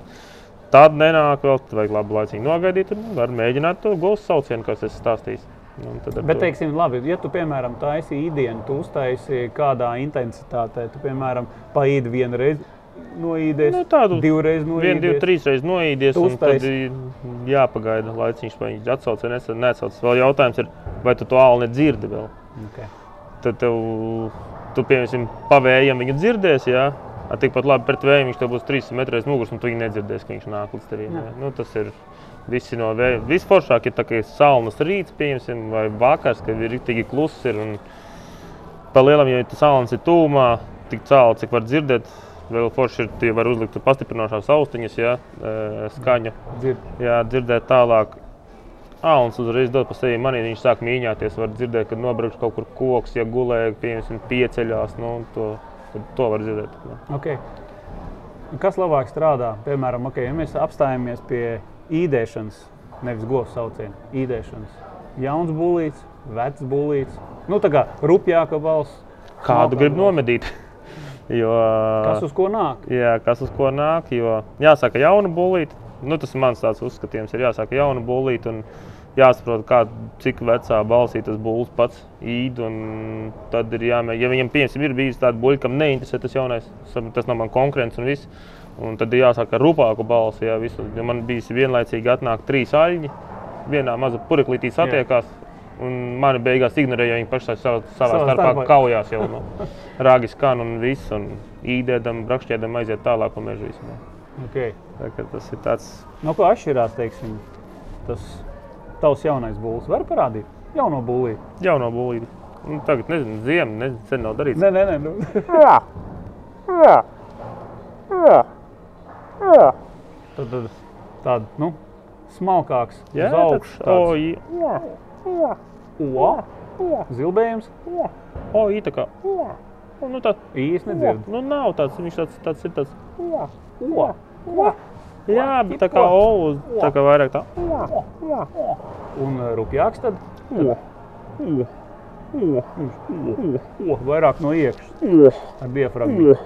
Tad nenāk vēl, tad vajag labu laiciņu nogaidīt un var mēģināt to gūst saucienu, kas es stāstīju. Ar Bet, teiksim, labi, ja tu, piemēram, taisi īdienu, tu uztaisi kādā intensitātē, tu, piemēram, paīdi vienu reizi noīdies, Nu, tādu divreiz Vienu, noīdies. divu, trīs reizes noiedies, Tu un tad jāpagaida laiciņš, vai viņš atsauc vai neatsauc. Vēl jautājums ir, vai tu to alu nedzirdi vēl? Okay. Tad tev, tu, piemēram, pavējam viņu dzirdēsi, jā, tikpat labi pret vēju viņš būs 300 metros muguras, un tu viņu nedzirdēsi, ka viņš nāk līdz tev. Nu, tas ir visi no vēja. Visforšāk ir tā, ka ir salnas rīts, pieņemsim, vai vakars, kad ir rītīgi kluss. Ir, un pa lielam, ja tas salnas ir tūmā, tik cēlā, cik var dzirdēt, vēl forši ir, tie var uzlikt pastiprinošās austiņas, ja, e, skaņu. Dzird. Jā, dzirdēt tālāk. Alans uzreiz dod pa sevi manī, viņš sāk mīņāties. Var dzirdēt, kad nobrauks kaut kur koks, ja gulēja, piemēram, pieceļās. Nu, to to var dzirdēt. Okay. Kas labāk strādā? Piemēram, okay, ja mēs apstājamies pie īdēšanas, nevis govs sauciena, īdēšanas. Jauns būlīts, vecs būlīts, nu tā kā rupjāka balss. Kādu grib balss. nomedīt? Jo, Kas uz ko nāk? Jā, kas uz ko nāk. Jo jāsaka, jauna būlīte. Nu, tas ir mans tāds uzskatījums. Ir jāsaka, jauna būlīte. Un jāsaprot, kā, cik vecā balsī tas būlis pats īd. un Tad ir jāmēģina, ja viņam piemēram, ir bijis tāds buļbuļs, kam neinteresē tas jaunais, tas nav man konkurence un viss. Un tad ir jāsaka ar rupāku balsi. Jā, visu. ja man bija vienlaicīgi atnāk trīs aļņi, vienā mazā puriklītī satiekās. Un mani beigās ignorēja, jo viņi pašā savā, savā starpā starpā. kaujās jau no rāgi skan un viss. Un īdēdam, brakšķēdam aiziet tālāk un mežā vismaz. Okay. Tā Tas ir tāds No ko atšķirās teiksim, tas tavs jaunais būlis? Var parādīt jauno būlīti? jauno būlīti. Nu, tagad, nezinu, ziema, nezinu, sen nav darīts. Nē, nē, nē. Nu. Jā, jā, jā. jā. Tad, tad tāda nu, smalkāks, Jā, uz augšu. tāds- o, jā, jā, O, zilbējums jā. O, tā kā. jā. Nu, tā, īsti nedzird. nu, nav tāds, viņš tāds, tāds ir tāds. O, o. Jā, bet tā kā O, uz- tā kā vairāk tā. Un uh, rupjāks tad? O, vairāk no iekšas. Ar diafragmu.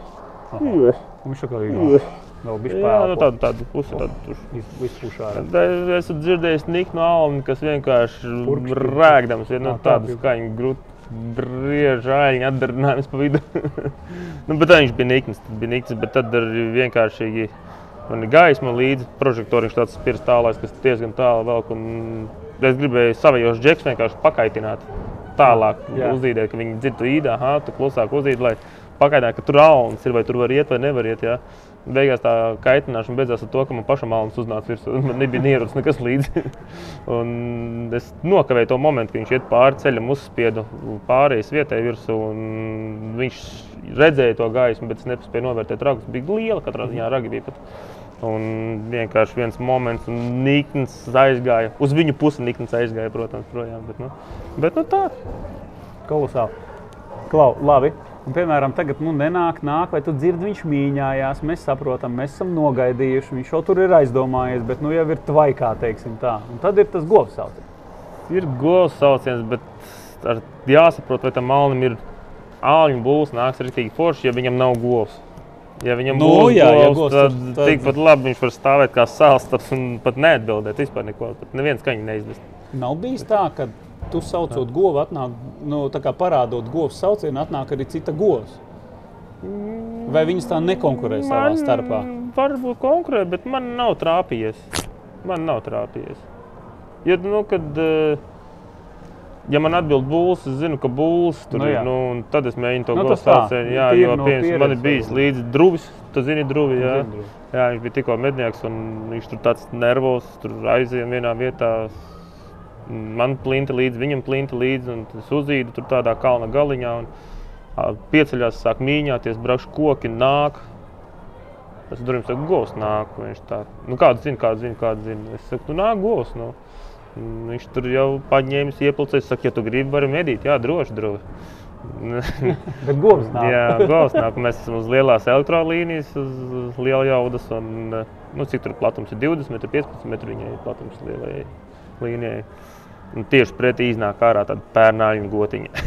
Un viņš kā ir vēl bijis Jā, nu, pāri. tāda, tāda puse, tāda tur. Es esmu dzirdējis Niku no Alma, kas vienkārši rēkdams ir nu, Ā, tā tāda bija. skaņa, grūti aļņa atdarinājums pa vidu. nu, bet viņš bija Nikns, tad bija Nikns, bet tad arī vienkārši man ir gaisma līdzi, prožektoriņš tāds spirs tālais, kas diezgan tālu velk. Un es gribēju savējos džeks vienkārši pakaitināt tālāk, Jā. uzīdēt, ka viņi dzird īdā, aha, tu klusāk uzīd, lai pakaitinātu, ka tur alns ir, vai tur var iet vai nevar iet. Jā. Beigās tā kaitināšana beidzās ar to, ka man pašam alns uznāca virsū. Man nebija ierodas nekas līdzi. Un es nokavēju to momentu, kad viņš iet pāri ceļam, uzspiedu pārējais vietai virsū. un Viņš redzēja to gaismu, bet es nespēju novērtēt ragus. Bija liela, katrā ziņā ragi bija. Pat. Un vienkārši viens moments, un Nikns aizgāja. Uz viņu pusi Nikns aizgāja, protams, projām. Bet, nu, bet nu, tā. Kolosāli. Klau, labi. Un, piemēram, tagad nu, nenāk, nāk, vai tu dzirdi, viņš mīņājās. Mēs saprotam, mēs esam nogaidījuši. Viņš jau tur ir aizdomājies, bet nu jau ir tvaikā, teiksim tā. Un tad ir tas govs sauciens. Ir govs sauciens, bet ar, jāsaprot, vai tam malnim ir āļņu būs, nāks rītīgi forši, ja viņam nav govs. Ja viņam Nu, būs jā, ja govs, govs, tad, tad- tad tikpat labi viņš var stāvēt kā sālstaps un pat neatbildēt vispār neko. Pat neviens skaņu neizdevs. Nav bijis tā, ka tu saucot govu, atnāk, nu, parādot govs saucienu, atnāk arī cita govs. Vai viņas tā nekonkurē savā starpā? Varbūt konkurē, bet man nav trāpījies. Man nav trāpījies. Ja, nu, kad, eh, ja man atbild būs, es zinu, ka būs tur Nu, jā. Nu, un tad es mēģinu to Nu, nu, tā, saucienu. Jā, jo no piemēram, man ir bijis līdzi druvis. Tu zini, druvi, jā. Jā, viņš bija tikko mednieks un viņš tur tāds nervos, tur aizjām vienā vietā. Man plinta līdzi, viņam plinta līdzi, un es uzīdu tur tādā kalna galiņā. Un, pieceļās, sāk mīņāties, braukšu koki, nāk. Es durvīm saku, govs nāk. Viņš tā, nu kāds zina, kāds zina, kāds zina. Es saku, tu nāk govs. Nu. Un Viņš tur jau paņēmis, iepilcējis, saka, ja tu gribi, vari medīt. Jā, droši, droši. Bet govs nāk. Jā, govs nāk. Mēs esam uz lielās elektrolīnijas, uz, uz liela jaudas. Un, nu, cik tur platums ir 20 metri, 15 metri viņai ir platums lielajai līnijai. Un tieši pretī iznāk ārā tāda pērnāļu gotiņa.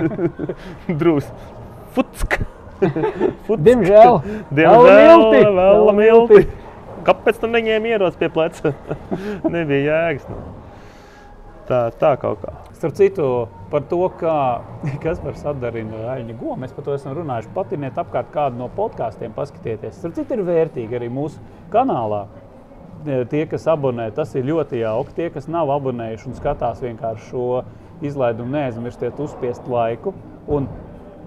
Drūs. Futsk! Diemžēl. Diemžēl, milti! vēl Vēl milti. Kāpēc tam neņēma ierodas pie pleca? Nebija jēgas. Nu. Tā, tā kaut kā. Starp citu, par to, kā, kas var sadarīt aļņu gomu, mēs par to esam runājuši. Patiniet apkārt kādu no podkāstiem, paskatieties. Starp citu, ir vērtīgi arī mūsu kanālā. E, Tie, kas abonē, tas ir ļoti jauki. Tie, kas nav abonējuši un skatās vienkārši šo izlaidumu, neaizmirstiet uzspiest laiku. Un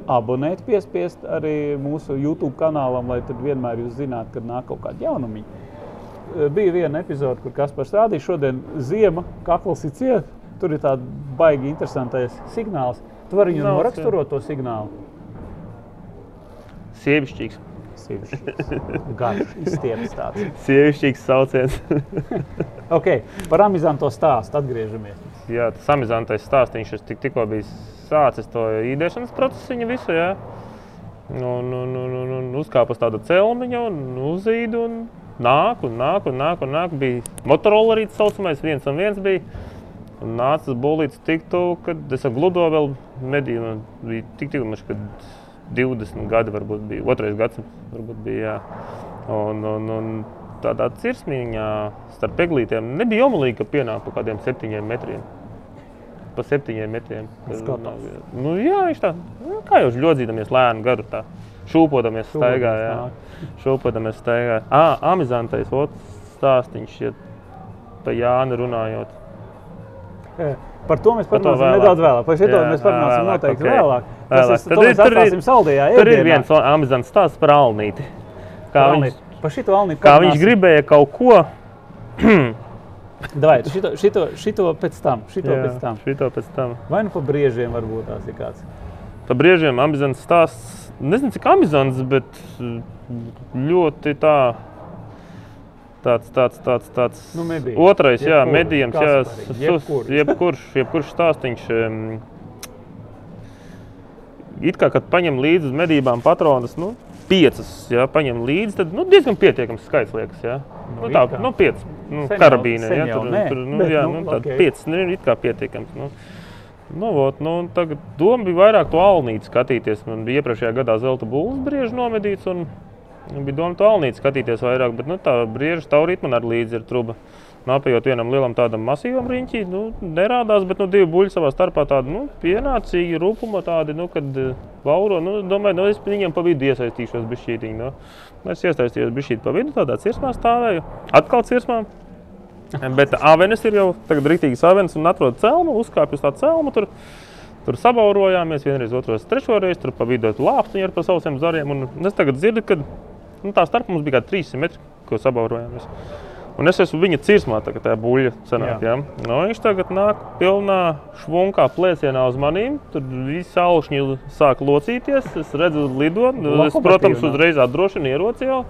abonēt, piespiest arī mūsu YouTube kanālam, lai tad vienmēr jūs zinātu, kad nāk kaut kāda jaunuma. Bija viena epizode, kur Kaspars rādīja, šodien ziema, kakls ir ciets. Tur ir tāds baigi interesantais signāls. Tu vari viņu noraksturot to signālu. Sievišķīgs. Sīvišķīgs, Garš, izstieps tāds. Sievišķīgs sauciens. Okay, par amizanto stāstu atgriežamies. Jā, tas amizantais stāstījums, kas tik, tikko bija sācis to īdēšanas procesu, viņa visu. Jā. Un, un, un, un, un uzkāpa uz tāda celmiņa un uzzīda. Un nāk, un nāk, un nāk. Un nāk. Bija motorollerīts saucamais, viens un viens bija. Un nāca tas bolīts tik tuvu, kad es ar gludo vēl medīju. Bija tik tik maš, kad 20 gadi varbūt bija, otrais gadsimts varbūt bija, jā. Un, un, un tādā cirsmiņā starp eglītēm nebija omalīgi, ka pienāk pa kādiem septiņiem metriem. Pa septiņiem metriem. Skatās. Nu, jā, viņš tā, nu, kā jau ļodzīdamies lēnu garu tā. Šūpodamies staigā, jā. Šūpodamies staigā. Ā, amizantais, ot, stāstiņš, ja pa Jāni runājot. Par to mēs parunāsim vēlāk. nedaudz vēlāk. Par šo mēs parunāsim vēlāk, noteikti ok. vēlāk. Tas Vēlāk. ir, Tad ir- tur ir- saldējā Tur ir viens amizants stāsts par Alnīti. Kā viņš, Par šito Alnīti kā viņš gribēja kaut ko. Davai, šito, šito, šito pēc tam. Šito Jā, pēc tam. šito pēc tam. Vai nu pa briežiem varbūt tās ir kāds. Pa brīžiem amizants stāsts. Nezinu, cik amizants, bet mm, ļoti tā. Tāds, tāds, tāds, tāds. Nu, medījums. Otrais, jā, Jebkuru, medījums, jā, sus- jebkuru. jebkurš, jebkurš stāstīņš. em, It kā, kad paņem līdzi uz medībām patronus, nu, piecas, jā, paņem līdzi, tad nu, diezgan pietiekams skaits liekas, jā. Nu, Nu, tā, nu, piecas, nu, karabīne, jā, jau tur, tur, nu, jā, nu, nu, tā, ok. piecas, nu, it kā pietiekams. Nu. Nu, vot, nu, tagad doma bija vairāk to alnīti skatīties. Man bija iepriekšējā gadā zelta būvs briežs nomedīts, un bija doma to alnīti skatīties vairāk. Bet nu, tā brieža taurīt man arī līdzi ir truba. Nāpējot vienam lielam tādam masīvam riņķī, nu, nerādās, bet nu, divi buļļi savā starpā tādi nu, pienācīgi, rūpuma tādi, nu, kad eh, vauro. Nu, domāju, nu, es viņiem pa vidu iesaistīšos bišķītiņi. Nu. Es iesaistījos bišķīt pa vidu, tādā cirsmā stāvēju. Atkal cirsmā. Bet avenes ir jau tagad rītīgas avenes un atrod celmu, uzkāpj uz tā celmu. Tur, tur sabaurojāmies vienreiz, otrais, trešo reizi. Tur pa vidu lāpstiņi ar pa sausiem zariem. Un es tagad dzirdu, ka nu, tā starp mums bija kā 300 metri, ko sabaurojāmies. Un es esmu viņa cirsmā, tagad tā buļļa senāk. Ja? Nu, viņš tagad nāk pilnā švunkā plēsienā uz manīm. Tur viss aušņi sāk locīties. Es redzu, lido. Es, protams, uzreiz atdrošinu ieroci jau.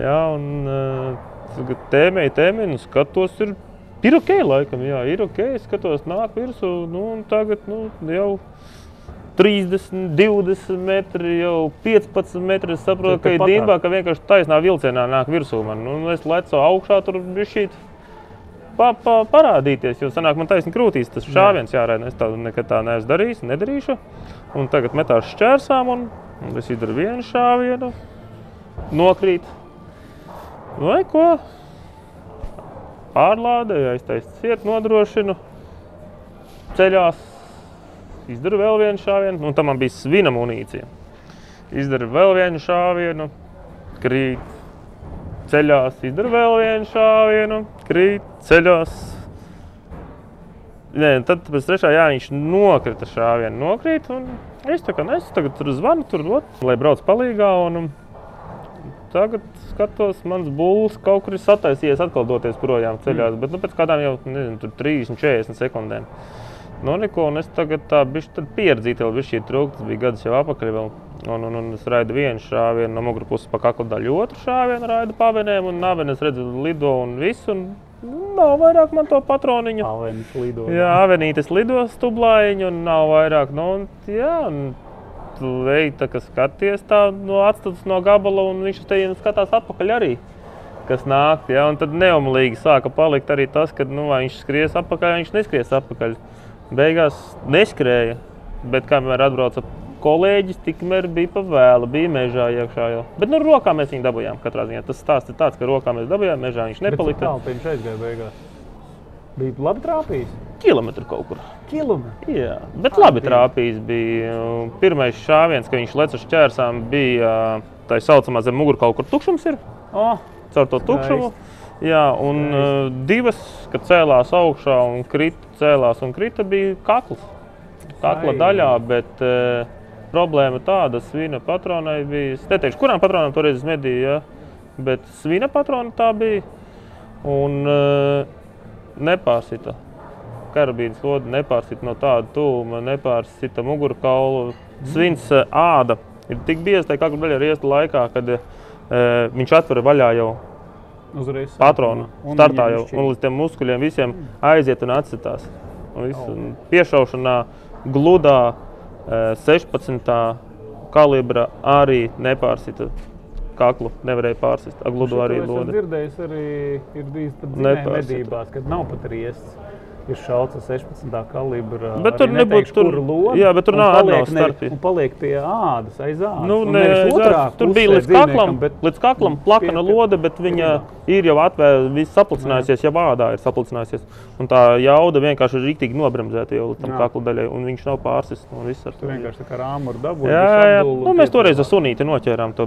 Jā, un uh, tagad tēmēji, tēmēji, un skatos, ir, ir ok, laikam, jā, ir ok. Skatos, nāk virsū, nu, un tagad nu, jau 30, 20 metri, jau 15 metri. Es saprotu, ka ir dīvaini, ka vienkārši taisnā vilcienā nāk virsū man. Nu, un es lecu augšā, tur šī. Pa, pa, parādīties, jo sanāk, man taisnība krūtīs tas šāviens jāraida. Es tādu nekad tā neesmu darījis, nedarīšu. Un tagad metās šķērsām, un, un es izdaru vienu šāvienu, nokrīt. Vai ko? Pārlādēju, aiztaisīju cietu, nodrošinu. Ceļās izdaru vēl vienu šāvienu, un tam man bija svina munīcija. Izdaru vēl vienu šāvienu, krīt. Ceļās, izdaru vēl vienu šāvienu, krīt, ceļās. Nē, tad pēc trešā jā, viņš nokrita šāvienu, nokrīt. un Es tā kā nesu, tagad tur zvanu, tur, ot, lai brauc palīgā. Un, Tagad skatos, mans būlis kaut kur ir sataisījies, atkal doties projām ceļā. Mm. Bet nu, pēc kādām jau nezinu, tur 30, 40 sekundēm. Nu, neko, un es tagad tā biju pieredzīta, vēl bija. Tas bija gadus jau apakaļ. Vēl. Un, un, un es raidu vienu šāvienu no muguras puses pa kakla daļu, otru šāvienu raidu pavenēm, un navenes redzu lido un visu. Un, nav vairāk man to patroniņu. Alvenis lido. Jā, avenītes lido stublājiņu, un nav vairāk. Nu, un, jā, un tu ej, tā, ka skaties tā no atstatus no gabala, un viņš uz tevi skatās atpakaļ arī. Kas nāk, ja, un tad neumlīgi sāka palikt arī tas, ka nu, viņš skries atpakaļ, viņš neskries atpakaļ. Beigās neskrēja, bet kamēr atbrauca kolēģis, tikmēr bija pa vēlu, bija mežā iekšā jau. Bet nu, rokā mēs viņu dabūjām katrā ziņā. Tas stāsts ir tāds, ka rokā mēs dabūjām, mežā viņš nepalika. Tālu viņš aizgāja beigās. Bija labi trāpījis. Kilometru kaut kur. Kilometru. Jā, bet Ah, labi trāpījis. Bija. Pirmais šāviens, kad viņš lec uz ķērsām, bija tā saucamā zem muguras kaut kur tukšums. Ir, Oh, caur to tukšumu. Jā, un uh, divas, kad cēlās augšā un krita, cēlās un krita, bija kakls. Kakla Ai. daļā, bet uh, problēma tāda, svina patronai bija. Es neteikšu, kurām patronām toreiz es medīju, ja? bet svina patrona tā bija. Un uh, nepārsita. Karabīnas lode nepārsita no tāda tuvuma, nepārsita mugurkaulu. Svins uh, āda ir tik bieza, ka kakla daļa ir iesta laikā, kad uh, viņš atver vaļā jau uzreiz. patronu. Un Startā jau un līdz tiem muskuļiem visiem aiziet un atsitās. Un visu, un piešaušanā gludā eh, 16. kalibra arī nepārsita kaklu, nevarēja pārsist. Agludu arī Šo es lodi. dzirdējis, arī ir bijis pat Nepārsita. medībās, kad nav pat riests. Ir šauts ar 16. kalibra. Bet tur nebūtu tur- lode, jā, bet tur nav paliek ne- paliek pie ādas, aiz ādas. Nu, ne, nevis otrā tur bija līdz kaklam, bet līdz kaklam plakana pie- lode, bet viņa ir jau atvērta, viss saplicinājusies, jau vārdā ir saplicinājusies. Un tā jauda vienkārši ir rīktīgi nobremzēta jau tam kakla daļai, un viņš nav pārsis no visur. Tu vienkārši tā kā rāmu ar dabu. Jā, jā. Nu, mēs toreiz ar sunīti noķērām to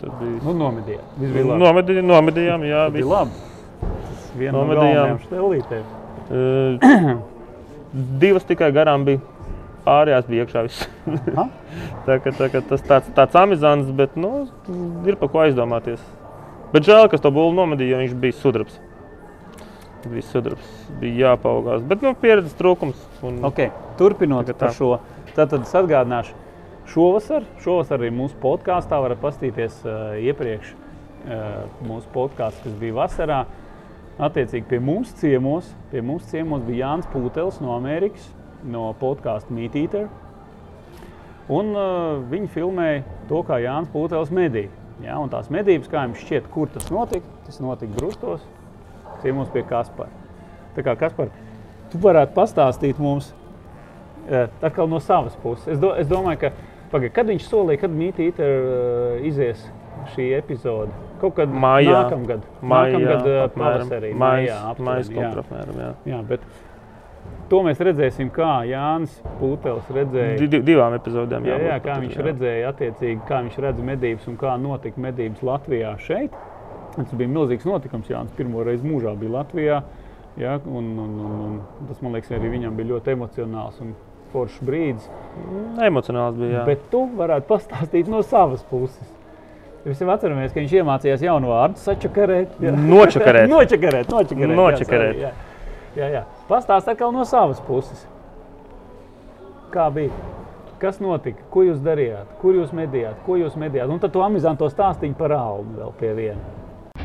tad bija- Nu, nomedījām. Nomedījām, jā, bija labi. Tas viena no Nomedījām. galvenajām štelītēm. Uh, Divas tikai garām bija. Pārējās bija iekšā. tā, ka, tā, ka tas tāds, tāds amizants, bet nu, ir par ko aizdomāties. Bet žēl, ka to būlu nomedīja, jo viņš bija sudrabs. Bija sudrabs, bija jāpaugās. Bet nu, pieredzes trūkums. Un, Okay. Turpinot par tā. šo, tad es atgādināšu, šovasar, šovasar arī mūsu podkāstā varat paskatīties uh, iepriekš uh, mūsu podkāstu, kas bija vasarā. Attiecīgi pie mums ciemos, pie mums ciemos bija Jānis Pūtels no Amerikas, no podkāstu Meat Eater. Un uh, viņi filmēja to, kā Jānis Pūtels medīja. Ja, un tās medības, kā jums šķiet, kur tas notika? Tas notika Brustos, ciemos pie Kaspara. Tā kā Kaspar, tu varētu pastāstīt mums eh, atkal no savas puses. Es, do, es domāju, ka paga, kad viņš solīja, kad Mītīte uh, izies šī epizode. Kaut kad Maijā. nākamgad, Maijā, nākamgad uh, apmēram. pavasarī. Maijā, aptuveni, maijā, jā. apmēram, jā. Jā, bet to mēs redzēsim, kā Jānis Pūtels redzēja. Di- di- Divām epizodēm. Jā, jā, jābūt kā viņš jā. redzēja, attiecīgi, kā viņš redz medības un kā notika medības Latvijā šeit. Tas bija milzīgs notikums. Jānis pirmo reizi mūžā bija Latvijā. Ja, un, un, un, un tas, man liekas, arī viņam bija ļoti emocionāls un foršs brīdis. Emocionāls bija. Jā. Bet tu varētu pastāstīt no savas puses. Mēs jau atceramies, ka viņš iemācījās jaunu vārdu, sačakarēt. jā. Nočakarēt. nočakarēt, nočakarēt. Nočakarēt. Jā, sorry, jā, jā. Pastāst atkal no savas puses. Kā bija? Kas notika? Ko jūs darījāt? Kur jūs medījāt? Ko jūs medījāt? Un tad to amizanto stāstīju par almu vēl pie viena.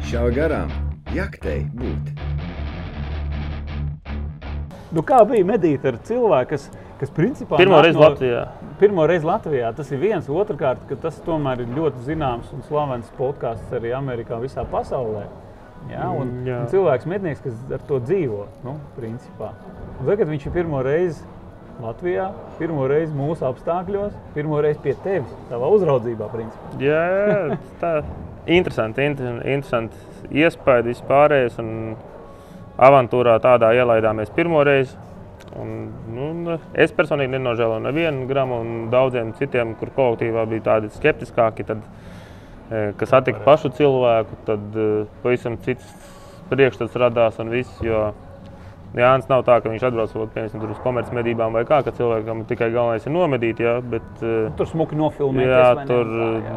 Šāva garām, jaktei būt. Nu, kā bija medīt ar cilvēku, kas, kas principā Pirmo reizi Latvijā. Pirmo reizi Latvijā tas ir viens. Otrakārt, ka tas tomēr ir ļoti zināms un slavens podkāsts arī Amerikā, visā pasaulē. Ja? Un, Mm, jā. un cilvēks, mednieks, kas ar to dzīvo, nu, principā. Un Tagad viņš ir pirmo reizi Latvijā, pirmo reizi mūsu apstākļos, pirmo reizi pie tevis, savā uzraudzībā. Principā. Jā, jā, tā interesanti. Inter, interesanti iespēja vispārējais. un Avantūrā tādā ielaidāmies pirmo reizi. Un, nu, es personīgi nenožēloju nevienu gramu, un daudziem citiem, kur kolektīvā bija tādi skeptiskāki, tad, eh, kas satika pašu cilvēku, tad eh, pavisam cits priekšstats radās un viss. Jo Jānis nav tā, ka viņš atbrauc piemēram, uz komercmedībām vai kā, ka cilvēkam tikai galvenais ir nomedīt. Jā, bet, eh, Tur smuki nofilmēties. Jā, tur, Tā, jā.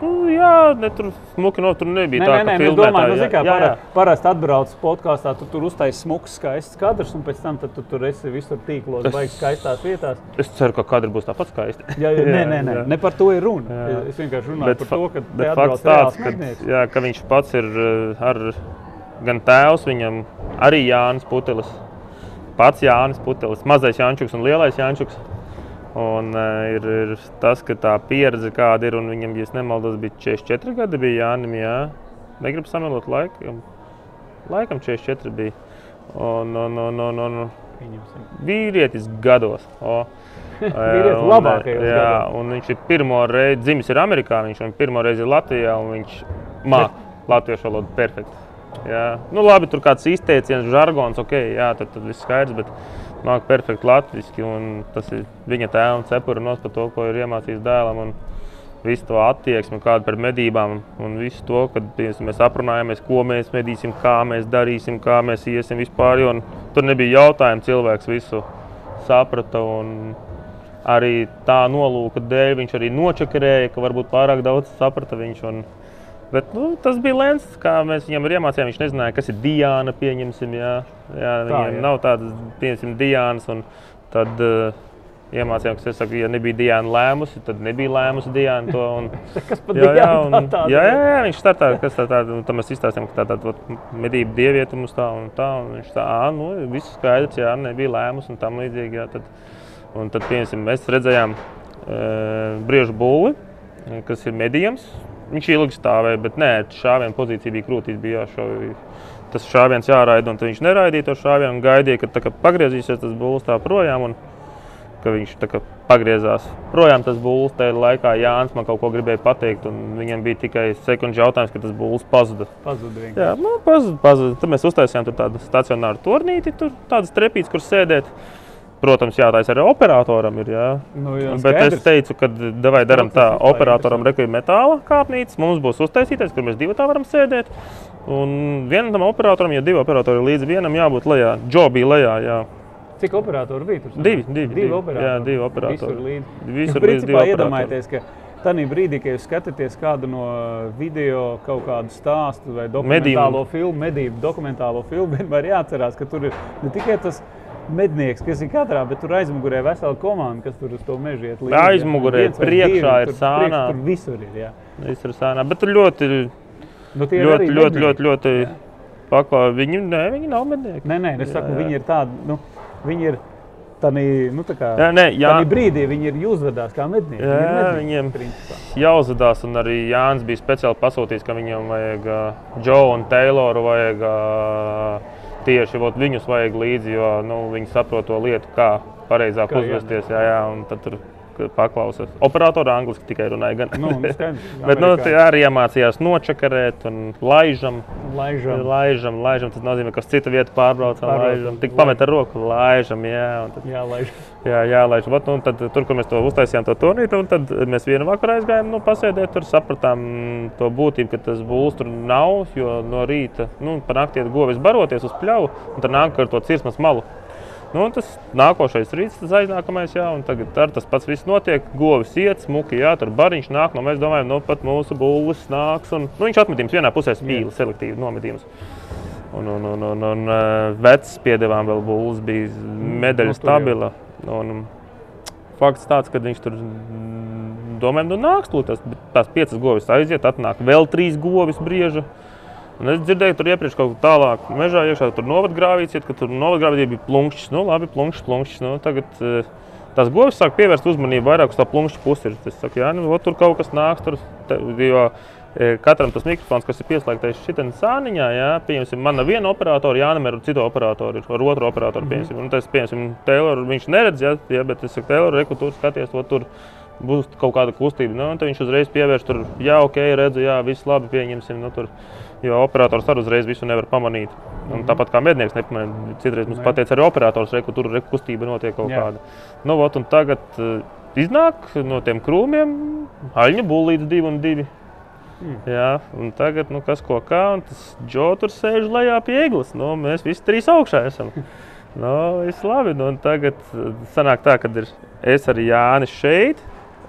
nu, jā, ne, tur smuki no tur nebija. Nē, tā, nē, ka nē, es domāju, nu, kā jā, jā, para, parasti atbrauc podkāstā, tu tur uztaisīji smuks, skaists kadrs, un pēc tam tu tur esi visur tīklos, Es- baigs skaistās vietās. Es ceru, ka kadri būs tāpat skaisti. Jā, jā, nē, nē, nē, jā. ne par to ir runa. Jā. Es vienkārši runāju Bet, par to, ka tāds, ka, jā, ka viņš pats ir eh, ar gan tēvs, viņam arī Jānis Putelis. Pats Jānis Putelis, mazais Jančuks un lielais Jančuks. Un, uh, ir, ir tas, ka tā pieredze kāda ir, un viņam, ja nemaldos, bija 44 gadi, bija Jānis. Jā. Negribu samelot laikam. Laikam 44 bija. Un, un, un, un, un, vīrietis gados. O. Vīrietis Un, labākajos jā, gados. un viņš ir pirmo reizi, dzimis ir Amerikā, viņš ir pirmo reizi ir Latvijā, un viņš māca latviešu valodu perfekti. Jā. Nu, labi, tur kāds izteiciens, žargons, ok, jā, tad, tad viss skaidrs, bet māca perfekti latviešu, un tas ir viņa tēva un cepura nos par to, ko ir iemācījis dēlam. Un, Visu to attieksmi, kāda par medībām, un visu to, kad piemēram, mēs aprunājamies, ko mēs medīsim, kā mēs darīsim, kā mēs iesim vispār. Jo, tur nebija jautājumu, cilvēks visu saprata. un Arī tā nolūka dēļ viņš arī nočakarēja, ka varbūt pārāk daudz saprata viņš. Un, bet, nu, tas bija lēns, kā mēs viņam iemācījām. Viņš nezināja, kas ir Diana. Pieņemsim, jā, jā, viņam jā. nav tādas, pieņemsim, Diānas. un Tad uh, iemācījām, ka, es saku, ja nebija Diana lēmusi, tad nebija lēmusi Diana to. Un, Kas pat Jā, jā, un, jā, jā, jā, viņš startā, kas tā tāda, un tad mēs izstāstījām, ka tā tāda vat, medību dieviete mums tā un tā, un viņš tā, ā, nu, viss skaidrs, jā, nebija lēmus un tam līdzīgi, jā, tad, un tad, piemēram, mēs redzējām e, briežu būli, kas ir medījums. Viņš ilgi stāvēja, bet nē, šāviena pozīcija bija krūtīs, bija jāšauj. Tas šāviens jāraida, un viņš neraidīja to šāvienu gaidīja, kad tā kā pagriezīsies tas būlis tā projām. Un, ka viņš kā pagriezās projām. Tas būlis tajā laikā Jānis man kaut ko gribēja pateikt, un viņam bija tikai sekundžu jautājums, ka tas būlis pazuda. Pazuda vienkārši. Jā, nu, pazuda, pazuda. Tad mēs uztaisījām tādu stacionāru turnīti, tur tādas trepītes, kur sēdēt. Protams, jā, tā ir arī operatoram. Ir, jā. Nu, jā, Bet es skaidrs. teicu, ka vai darām tā, operatoram rekurbi metāla kāpnītes, mums būs uztaisītais, kur mēs divi tā varam sēdēt. Un vienam tam operatoram, ja divi operatori ir līdzi vienam, jābūt lejā. Džo bija lejā, jā. Cik operatori bija tur? Divi, divi, divi divi. operatori. Jā, divi operatori. Visur līdzi. Visur līdz divi principā operatori. iedomājieties, ka tajā brīdī, kad jūs skatāties kādu no video, kaut kādu stāstu vai dokumentālo filmu, medību dokumentālo filmu, vienmēr jāatcerās, ka tur ir ne tikai tas mednieks, kas ir katrā, bet tur aizmugurē ir vesela komanda, kas tur uz to mežu iet līdzi. Aizmugurē, Viens priekšā ir tur sānā. priekš- Tur visur ir. Jā. Viss ir sēnā. Bet tur ļoti, Nu, ļoti, ļoti, ļoti, ļoti Jā. paklāja. Viņi, nē, viņi nav mednieki. Nē, nē, es saku, Jā, jā. viņi ir tādi, nu, viņi ir tādā, nu, tā kā. Jā, nē, jā. Brīdī viņi ir uzvedās kā mednieki. Jā, Viņi mednieki, viņiem- principā. jāuzvedās. Un arī Jānis bija speciāli pasūtījis, ka viņam vajag uh, Džo un Tayloru vajag uh, tieši vot, viņus vajag līdzi, jo nu, viņi saprot to lietu, kā pareizāk Kā uzvesties. Jā, jā, un tad tur paklausās. Operatori angliski tikai runāja. Gan. Nu, skaidrs, Bet nu, arī iemācījās nočakarēt un laižam. Laižam. Laižam, laižam, tas nozīmē, ka uz citu vietu pārbraucam, laižam. Tik pamet ar roku, laižam, jā. Tad, Jā, laiž. jā, jā, laižam. Vat, nu, tad, tur, kur mēs to uztaisījām, to turnīru, un tad mēs vienu vakaru aizgājām, nu, pasēdēt, tur sapratām to būtību, ka tas būs tur nav, jo no rīta, nu, pa nakti iet govis baroties uz pļauju, un tad nāk ar to cirsmas malu. Nu, tas nākošais rīts, tas aiznākamais, jā, un tagad ar tas pats viss notiek. Govis iet, smuki, jā, tur bariņš nāk, no mēs domājam, nu, pat mūsu būlis nāks. Un, nu, viņš atmetījums vienā pusē spīli, selektīvi nometījums. Un, un, un, un, un eh, vecs piedevām vēl būlis bija medaļa nu, stabila. Un, fakts tāds, ka viņš tur domājam, nu nāks tūlīt tas, tās piecas govis aiziet, atnāk vēl trīs govis brieža. Un es dzirdēju, tur iepriekš kaut kur tālāk, mežā iekšā, tur novadgrāvīts, iet, ka tur novadgrāvītī bija plunkšķis. Nu, labi, plunkšķis, plunkšķis. Nu, tagad eh, tās govis sāk pievērst uzmanību vairāk uz tā plunkšķa pusi. Es saku, jā, nu, tur kaut kas nāks. Tur, te, jo eh, katram tas mikrofons, kas ir pieslēgts šitā sāniņā, jā, pieņemsim, man nav viena operatora, Jānam ir citu operatoru, ir ar otru operatoru. Pieņemsim, un tas, pieņemsim, Taylor, viņš neredz, jā, jā, bet es saku, Taylor, reku, tur skaties, ot, tur būs kaut kāda kustība. Nu, tad viņš uzreiz pievērš tur, jā, ok, redzu, jā, viss labi, pieņemsim. Nu, tur, Jo operators arī uzreiz visu nevar pamanīt. Un tāpat kā mednieks nepamanīja, citreiz mums Ne. pateica arī operators, re, ka tur re, kustība notiek kaut Jā. kāda. Nu, ot, tagad uh, iznāk no tiem krūmiem aļņu būlītes divi un divi. Mm. Jā, un tagad, nu, kas ko kā, un tas Džo tur sēž lejā pie eglis. Nu, mēs visi trīs augšā esam. Nu, viss labi. Nu, un tagad uh, sanāk tā, ka ir es arī Jānis šeit.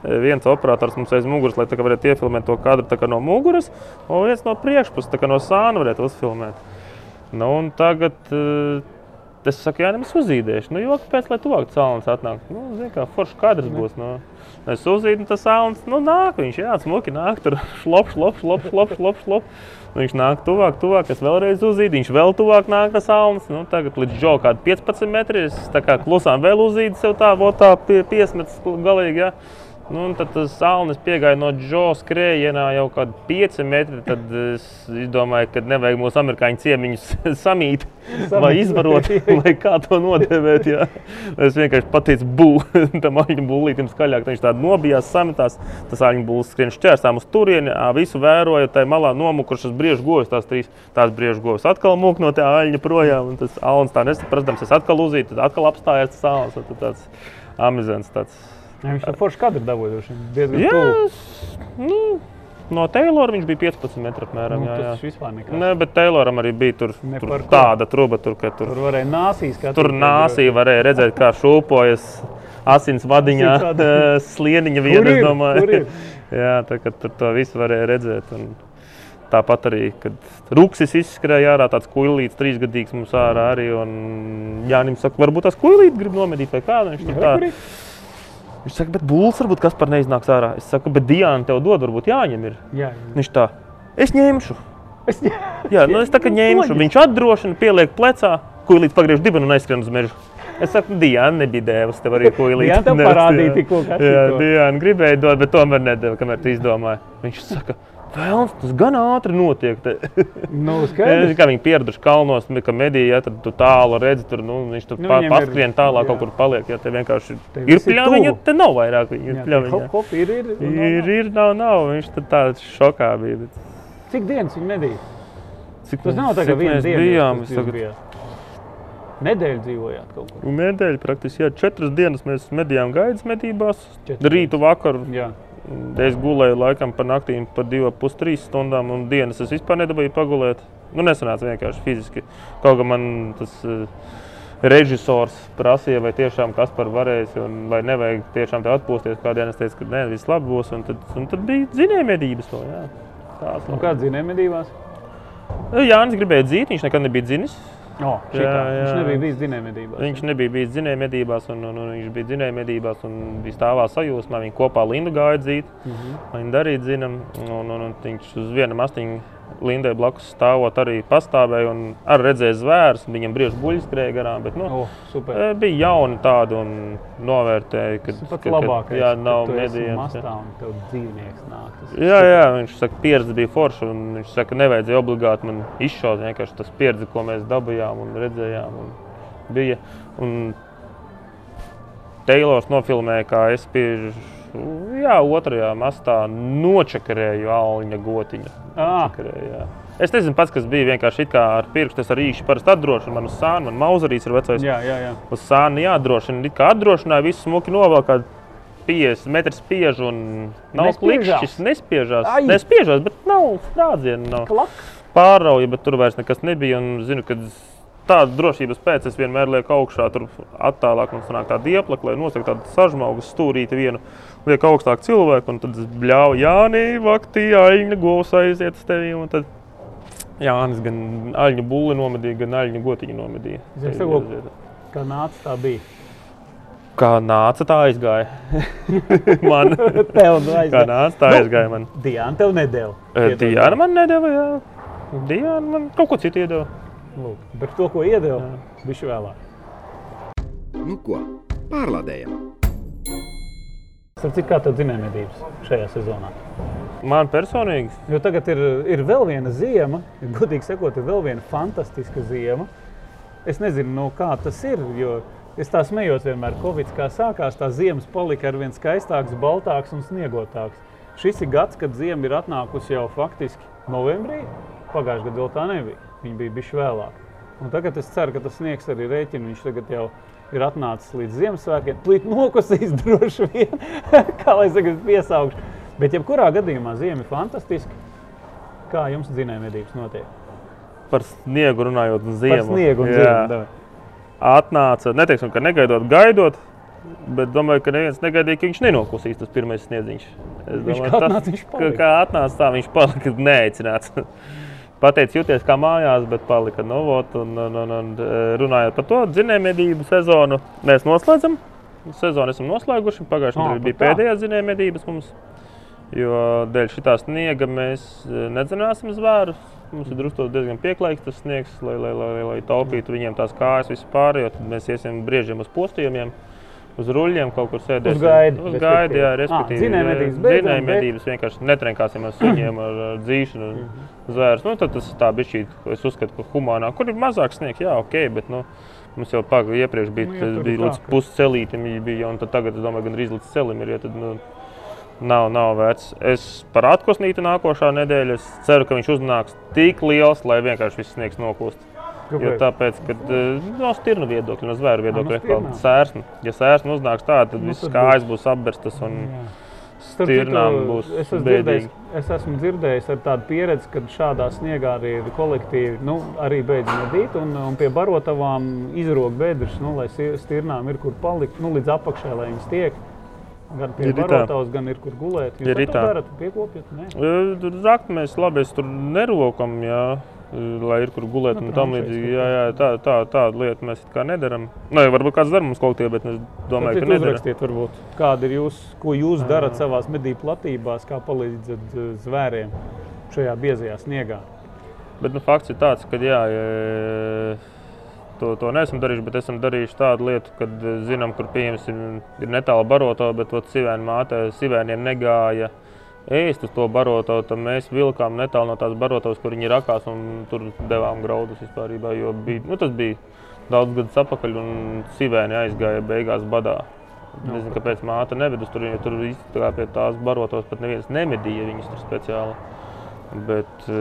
Eh, Viens operators mums aiz muguras, lai varētu iefilmēt to kadru no muguras, un viens no priekšpuses, no sāna varētu uzfilmēt. Nu, un tagad uh, es saku, jā, nemaz uzīdēšu. Nu, jo kāpēc, lai tuvāk cēlonis atnāk? Nu, zini, kā foršs kadrs būs. Nu. Es uzīdu, un tas cēlonis, nu, nāk, viņš, jā, smuki nāk, tur šlop, šlop, šlop, šlop, šlop, šlop. Nu, Viņš nāk tuvāk, tuvāk, es vēlreiz uzīdu, viņš vēl tuvāk nāk tas cēlonis. Nu, tagad līdz žo kādi 15 metri, es tā kā klusām vēl uzīdu sev tā, vot tā pie, piesmets galīgi, jā. Nu, tad tas salnis piegāja no Džona skrējienā jau kaut kādi 5 metri. Tad es domāju, ka nevajag mūsu amerikāņu ciemiņus samīt vai izvarot, vai kā to nodēvēt. Jā. Es vienkārši pateicu, būvēt tam aļņu būlītam skaļāk. Viņš tādā nobijās, sametās. Tas aļņu būlis skrien šķērsām uz turieni, visu vēroja. Tā malā nomukušas briežu govis, tās trīs tās briežu govis atkal mūk no tā aļņa projām. Un tas alns tā nesaprastams, es atkal uzīju, tad atkal apstājās tas alns. Tad tāds amizants tāds. Jā, viņš to foršu kadru dabūja. Diezgan Jā, nu, no Taylora viņš bija 15 metri apmēram. Nu, jā, jā. tas vispār nekas. Nē, bet Tayloram arī bija tur, Ne tur tāda truba, tur, ka tur, Tur varēja nāsīs tur nāsī varēja redzēt, kā šūpojas asins vadiņā, vadiņā. slieniņa viena, es ir? domāju. Kur ir? jā, tā kā tur to visu varēja redzēt. Un tāpat arī, kad rūksis izskrēja ārā, tāds kuilīts, trīsgadīgs mums ārā arī. Un Jānis saka, varbūt tās kuilītes grib nomedīt vai kā. Viņš tur tā. Kur ir? Viņš saka, bet būls varbūt kas par neiznāks ārā. Es saku, bet Diana tev dod, varbūt jāņem. Ir. Jā, Viņš tā, es ņemšu. Es Jā, nu es tā kā ņemšu. Viņš atdrošina, pieliek plecā, līdz pagriež dibenu un aizskrien uz mežu. Es saku, Diana nebija devusi tev arī īlīt. Diana tev parādīja tikko, kas Jā, šito. Diana gribēja dot, bet tomēr nedēva, kamēr tu izdomāji. Viņš saka, Vēlams, tas gan ātri notiek. te." Nu, Ja, skaidrs. Kā viņi pieraduši kalnos, ka medija, ja tad tu tālu redzi, tur nu, viņš tur Nu, ir- paskrien tālāk, jā. kaut kur paliek. Ja te vienkārši Te ir ir pļaviņa, te nav vairāk viņa Jā, pļaviņa. hop, hop, ir, ir, Ir, nav. ir, nav, nav. Viņš tur tāds šokā bija. Bet... Cik dienas viņi medīja? Cik Tas nav tā, ka mēs diena bijām. tur tagad bijāt. Nedēļu dzīvojāt kaut kur. Nedēļa praktiski, jā, četras dienas mēs medījām gaidas medībās. Četras Rītu vakaru Jā. Es gulēju laikam pa naktīm pa 2,5 stundām, un dienas es vispār nedabūju pagulēt. Nu, nesanāca vienkārši fiziski. Kaut kā man tas uh, režisors prasīja, vai tiešām kas par varēs, un vai nevajag tiešām te atpūsties. Kādien es teicu, ka nē, viss labi būs, un tad, un tad bija zinējumedības vēl. jā. Tās Nu, vēl. kāda zinēja medībās? Jānis gribēja dzīt, viņš nekad nebija dzinis. Oh, Jā, šitā. Viņš jā. nebija bijis zinēja medībās. Viņš nebija bijis dzinēja medībās, un, un, un viņš bija dzinēja medībās, un bija stāvā sajūsmā. Viņi kopā Lindu gāja dzīt, mm. -hmm. viņi darīja dzinam, un, un, un viņš uz viena mastiņa Lindai blakus stāvot arī pastāvēja, un arī redzēja zvērus, viņam brīvs buļļi skrēja garām, bet nu, Oh, super. e, bija jauni tādi un novērtēja, ka Tas ir labākais. jā, nav medījums. Jā. un Jā, jā, viņš saka, pieredze bija forša. un Viņš saka, nevajadzēja obligāti man izšaut. Vienkārši tas pieredze, ko mēs dabūjām un redzējām. Un bija. Un Teilors nofilmēja, kā es spiežu. Jā, otrajā mastā nočakarēju aļņa gotiņu. Čakarēju, jā. Es nezinu, pats, kas bija vienkārši it kā ar pirkstu. Es arī īši parasti atdrošinu manu sānu, man mauzerīs ir vecais. Jā, jā, jā. Uz sāna jāatdrošina. It kā atdrošināja, visu smuki novelk, kā 50 metru spiež un nav klikšķis, nespiežās. Ai! Nespiežās, bet nav sprādzienu, nav Klak. pārauja, bet tur vairs nekas nebija. Un zinu, ka tāda drošības pēc es vienmēr lieku augšā, tur attālāk un sanāk tāda ieplaka, lai nosaka tādu sažmaugu stūrīti vienu. Lieku augstāk cilvēku, un tad es bļauju, Jānī, vaktī, aļņa govs aiziet uz tevi. un tad Jānis gan aļņu bulli nomedīja, gan aļņu gotiņu nomedīja. Es saku, Kā nāca tā bija. Kā nāca, tā aizgāja. man, Tev nu kā aizgāja. nāca, tā Nu, aizgāja man. Diana tev nedēļa. Diana man nedēva, jā. Diana man kaut ko citu iedeva. Lūk, bet to, ko iedeva, viņš vēlāk. Nu ko, pārlādējam! Starp citu, kā tev dzinējumedības šajā sezonā? Man personīgi, Jo tagad ir, ir vēl viena ziema, godīgi sakot, ir vēl viena fantastiska ziema. Es nezinu, no kā tas ir, es tā smējos vienmēr, Covid kā sākās, tā ziemas palika ar vien skaistāks, baltāks un sniegotāks. Šis ir gads, kad ziema ir atnākusi jau faktiski novembrī. Pagājušajā gadā vēl tā nebija. Viņa bija bijusi vēlāk. Un tagad es ceru, ka tas sniegs arī rēķina. Viņš tagad jau ir atnācis līdz Ziemassvētkiem. Plīt nokosīs droši vien, kā lai saka, piesaukšu. Bet jebkurā gadījumā ziema ir fantastiska. Kā jums dzinējumedības notiek? par sniegu runājot, un Par ziemu. sniegu un ziemu. Atnāca, neteiksim, ka negaidot, gaidot, bet domāju, ka neviens negaidīja, ka viņš nenoklusīs tas pirmais sniedziņš. Es Viņš domāju, kā tas- atnāca, viņš ka- palika. Kā atnāca, tā viņš palika neaicināts. Pateicis, jūties kā mājās, bet palika novot. Un, un, un, un, e, runājot par to dzinējumedību sezonu, mēs noslēdzam. Sezonu esam noslēguši. Pagājušajā Ā, gadā bija pēdējā dzinējumedības mums. Jo dēļ šī sniega mēs e, nedzināsim zvērus. Mums ir drusku diezgan pieklājīgs tas sniegs, lai, lai, lai, lai, taupītu viņiem tās kājas vispār. Jo mēs iesim briežiem uz postījumiem, uz ruļļiem, kaut kur sēdēsim. Uz gaidi, Uz gaidi, jā, Ā, respektīvi. dzinējumedības beidzam, Dzinēja bet- vienkārši netrenkāsim ar suņiem, ar, ar dzīšanu. Zvērus. Nu, tad tas tā šī, es uzskatu, ka humānā, kur ir mazāk sniegs, jā, ok, bet nu, mums jau pagājušajā iepriekš bija, Nu, ir bija līdz puscelītam, bija, un tad tagad, es domāju, gan līdz celim ir. Ja tad, nu, Nav, nav vērts. Es par atkosnīti nākošā nedēļa. Es ceru, ka viņš uznāks tik liels, lai vienkārši viss sniegs noklūst. Jo Kāpēc? tāpēc, ka eh, no stirnu viedokļa, no zvēru viedokļa, no no sērsni. Ja sērsni uznāks tā, tad Nu, viss kājas būs apberstas un Jā. Stirnām būs es esmu, dzirdējis, es esmu dzirdējis ar tādu pieredzi, ka šādā sniegā arī ir kolektīvi nu, arī beidz medīt. Un, un pie barotavām izrok bedres, nu, lai stirnām ir kur palikt, nu, līdz apakšai, lai viņas tiek. Gan pie Ir barotavas, gan ir kur gulēt. Jūs Ir arī tā. darat, piekopjat? Nē? E, Tur rakt mēs labi, es tur nerokam, jā, lai ir kur gulēt Nu, un tam līdzīgi. kaut Jā, jā, tā, tā, tādu lietu mēs kā nedaram. Nu, varbūt kāds dara mums kolektīvi, bet es domāju, ka uzrakstiet, varbūt, kāda ir jūs, ko jūs darat savā medību platībās, kā palīdzat zvēriem šajā biezajā sniegā. Bet nu, fakts ir tāds, ka jā, ja to, to neesam darījuši, bet esam darījuši tādu lietu, kad zinām, kur pieņemsim, ir netālu baroto, bet to sivēnu māte, sivēniem negāja ēst uz to baroto, tad mēs vilkām netālu no tās barotos, kur viņi rakās un tur devām graudus vispārībā, jo bija, nu, tas bija daudz gadus atpakaļ un sivēni aizgāja beigās badā. Nezinu, kāpēc māte neved uz turieni, jo tur īstenībā pie tās barotos pat neviens nemedīja viņus tur speciāli. Bet uh,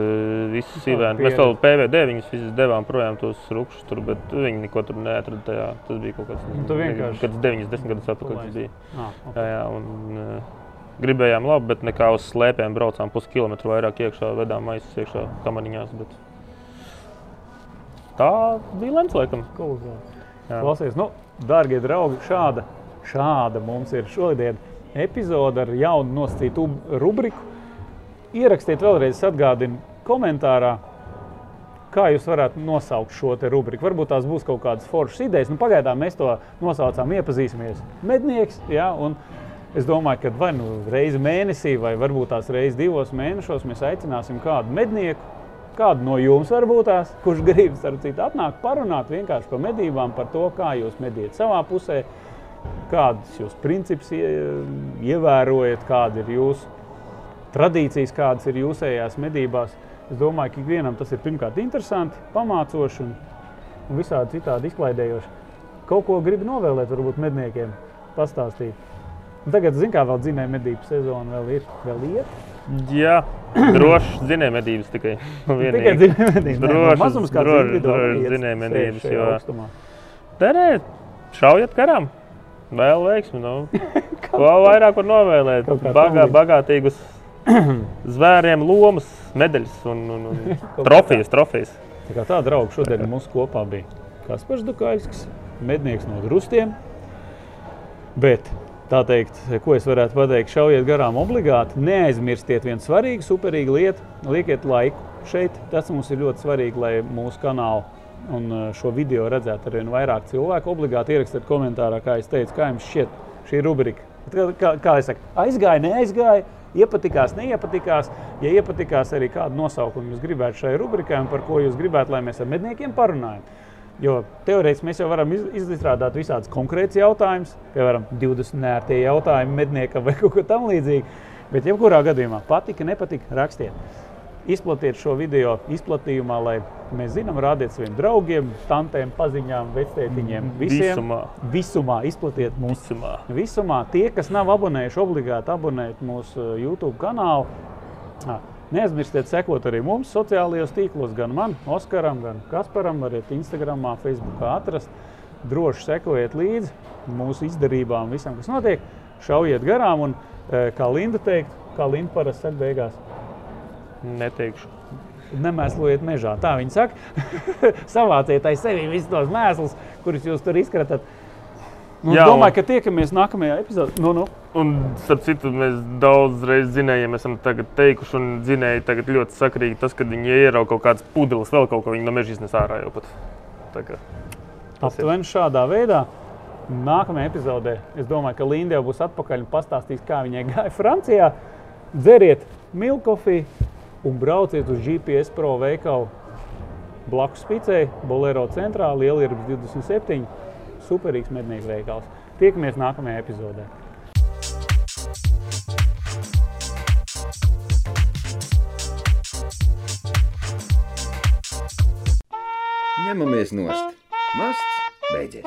visi sīvēni, mēs vēl PVD viņus visus devām projām tos rupšus tur, bet viņi neko tur neatrada tajā. Tas bija kaut kāds, Un tu vienkārši- kāds 9, 10 gadus atpakaļ tas bija. Ah, ok. Jā, jā, un uh, gribējām labi, bet nekā uz slēpēm braucām puskilometru vairāk iekšā, vedām maisus iekšā kamaniņās, bet tā bija lemts laikam. Cool. Klausies, nu, darbie draugi, šāda, šāda mums ir šodien epizode ar jaunu nosacītu rubriku. Ierakstiet vēlreiz, atgādinu komentārā, kā jūs varētu nosaukt šo te rubriku. Varbūt tās būs kaut kādas foršas idejas. Nu, pagaidām mēs to nosaucām, iepazīsimies. Mednieks, ja, un es domāju, ka vai nu reizi mēnesī, vai varbūt tās reizes divos mēnešos mēs aicināsim kādu mednieku. Kādu no jums varbūt tās, kurš grib starp citu atnākt, parunāt vienkārši par medībām, par to, kā jūs mediet savā pusē, kādus jūs principus ie- ievērojat, kāda ir jūsu tradīcijas, kādas ir jūsējās medībās. Es domāju, ka ikvienam tas ir pirmkārt interesanti, pamācoši un, un visādi citādi izklaidējoši. Kaut ko gribu novēlēt, varbūt medniekiem pastāstīt. Tagad, zinām, kā vēl dzinēja medību sezona, vēl ir. Vēl iet. Jā, droši zinējumedības tikai. Tikai Vienīgi. dzinēja medības. Drošas, mazums individuāli drošas iet zinējumedības, jo-. Nē, šaujiet garām. Vēl veiksmi. Nu. Ko vairāk var novēlēt? Kā Bagā, bagātīgus zvēriem, lomas, medaļas un, un, un trofejas. trofejas. Tā kā tā draugi šodien mums kopā bija Kaspars Dukaiskis, mednieks no Drustiem. Bet tā teikt, ko es varētu pateikt, šaujiet garām obligāti. Neaizmirstiet vienu svarīgu, superīgu lietu. Liekiet laiku šeit. Tas mums ir ļoti svarīgi, lai mūsu kanālu un uh, šo video redzētu arī vairāk cilvēku. Obligāti ierakstiet komentārā, kā es teicu, kā jums šķiet šī rubrika. Kā, kā es saku, aizgāja, neaizgāja. Iepatikās, neiepatikās. Ja iepatikās arī kādu nosaukumu jūs gribētu šai rubrikai, un par ko jūs gribētu, lai mēs ar medniekiem parunājam. Jo teorētiski mēs jau varam iz- izstrādāt visādus konkrētus jautājumus, piemēram, 20 nērtie jautājumi medniekam vai kaut ko tamlīdzīgu. Bet, jebkurā gadījumā, patika, nepatika, rakstiet. Izplatiet šo video izplatījumā, lai mēs zinām, rādiet saviem draugiem, tantiem, paziņām, vectētiņiem. Visiem Visumā. visumā izplatiet mūsu Visumā. Visumā tie, kas nav abonējuši, obligāti abonēt mūsu uh, YouTube kanālu. Neaizmirstiet sekot arī mums sociālajos tīklos, gan man, Oskaram, gan Kasparam. Varat Instagram, Facebook atrast. Droši sekojiet līdzi mūsu izdarībām, visam, kas notiek. Šaujiet garām, un e, kā Linda teikt, kā Linda parasti saka beigās, Neteikšu. nemēslojiet mežā. Tā viņi saka. Savāciet aiz sevi visus tos mēslus, kurus jūs tur izkratat. Nu, Jā, Jā, un- domāju, ka tiekamies nākamajā epizodē. Nu, nu. Un, starp citu, mēs daudz reizes zinējām, esam teikuši, un zinēji tagad ļoti sakrīgi tas, kad viņi ierauga kaut kādas pudeles, vēl kaut ko no meža iznes ārā jau pat. Aptuveni šādā veidā. Nākamajā epizodē es domāju, ka Linda jau būs atpakaļ un pastāstīs, kā viņai gāja Francijā. Dzeriet milkofiju un brauciet uz GPS Pro veikalu blakus Spicei, Bolero centrā, Lielierbs 27 superīgs mednieku veikals. Tiekamies nākamajā epizodē! Ņemamies nost! Masts beidzies!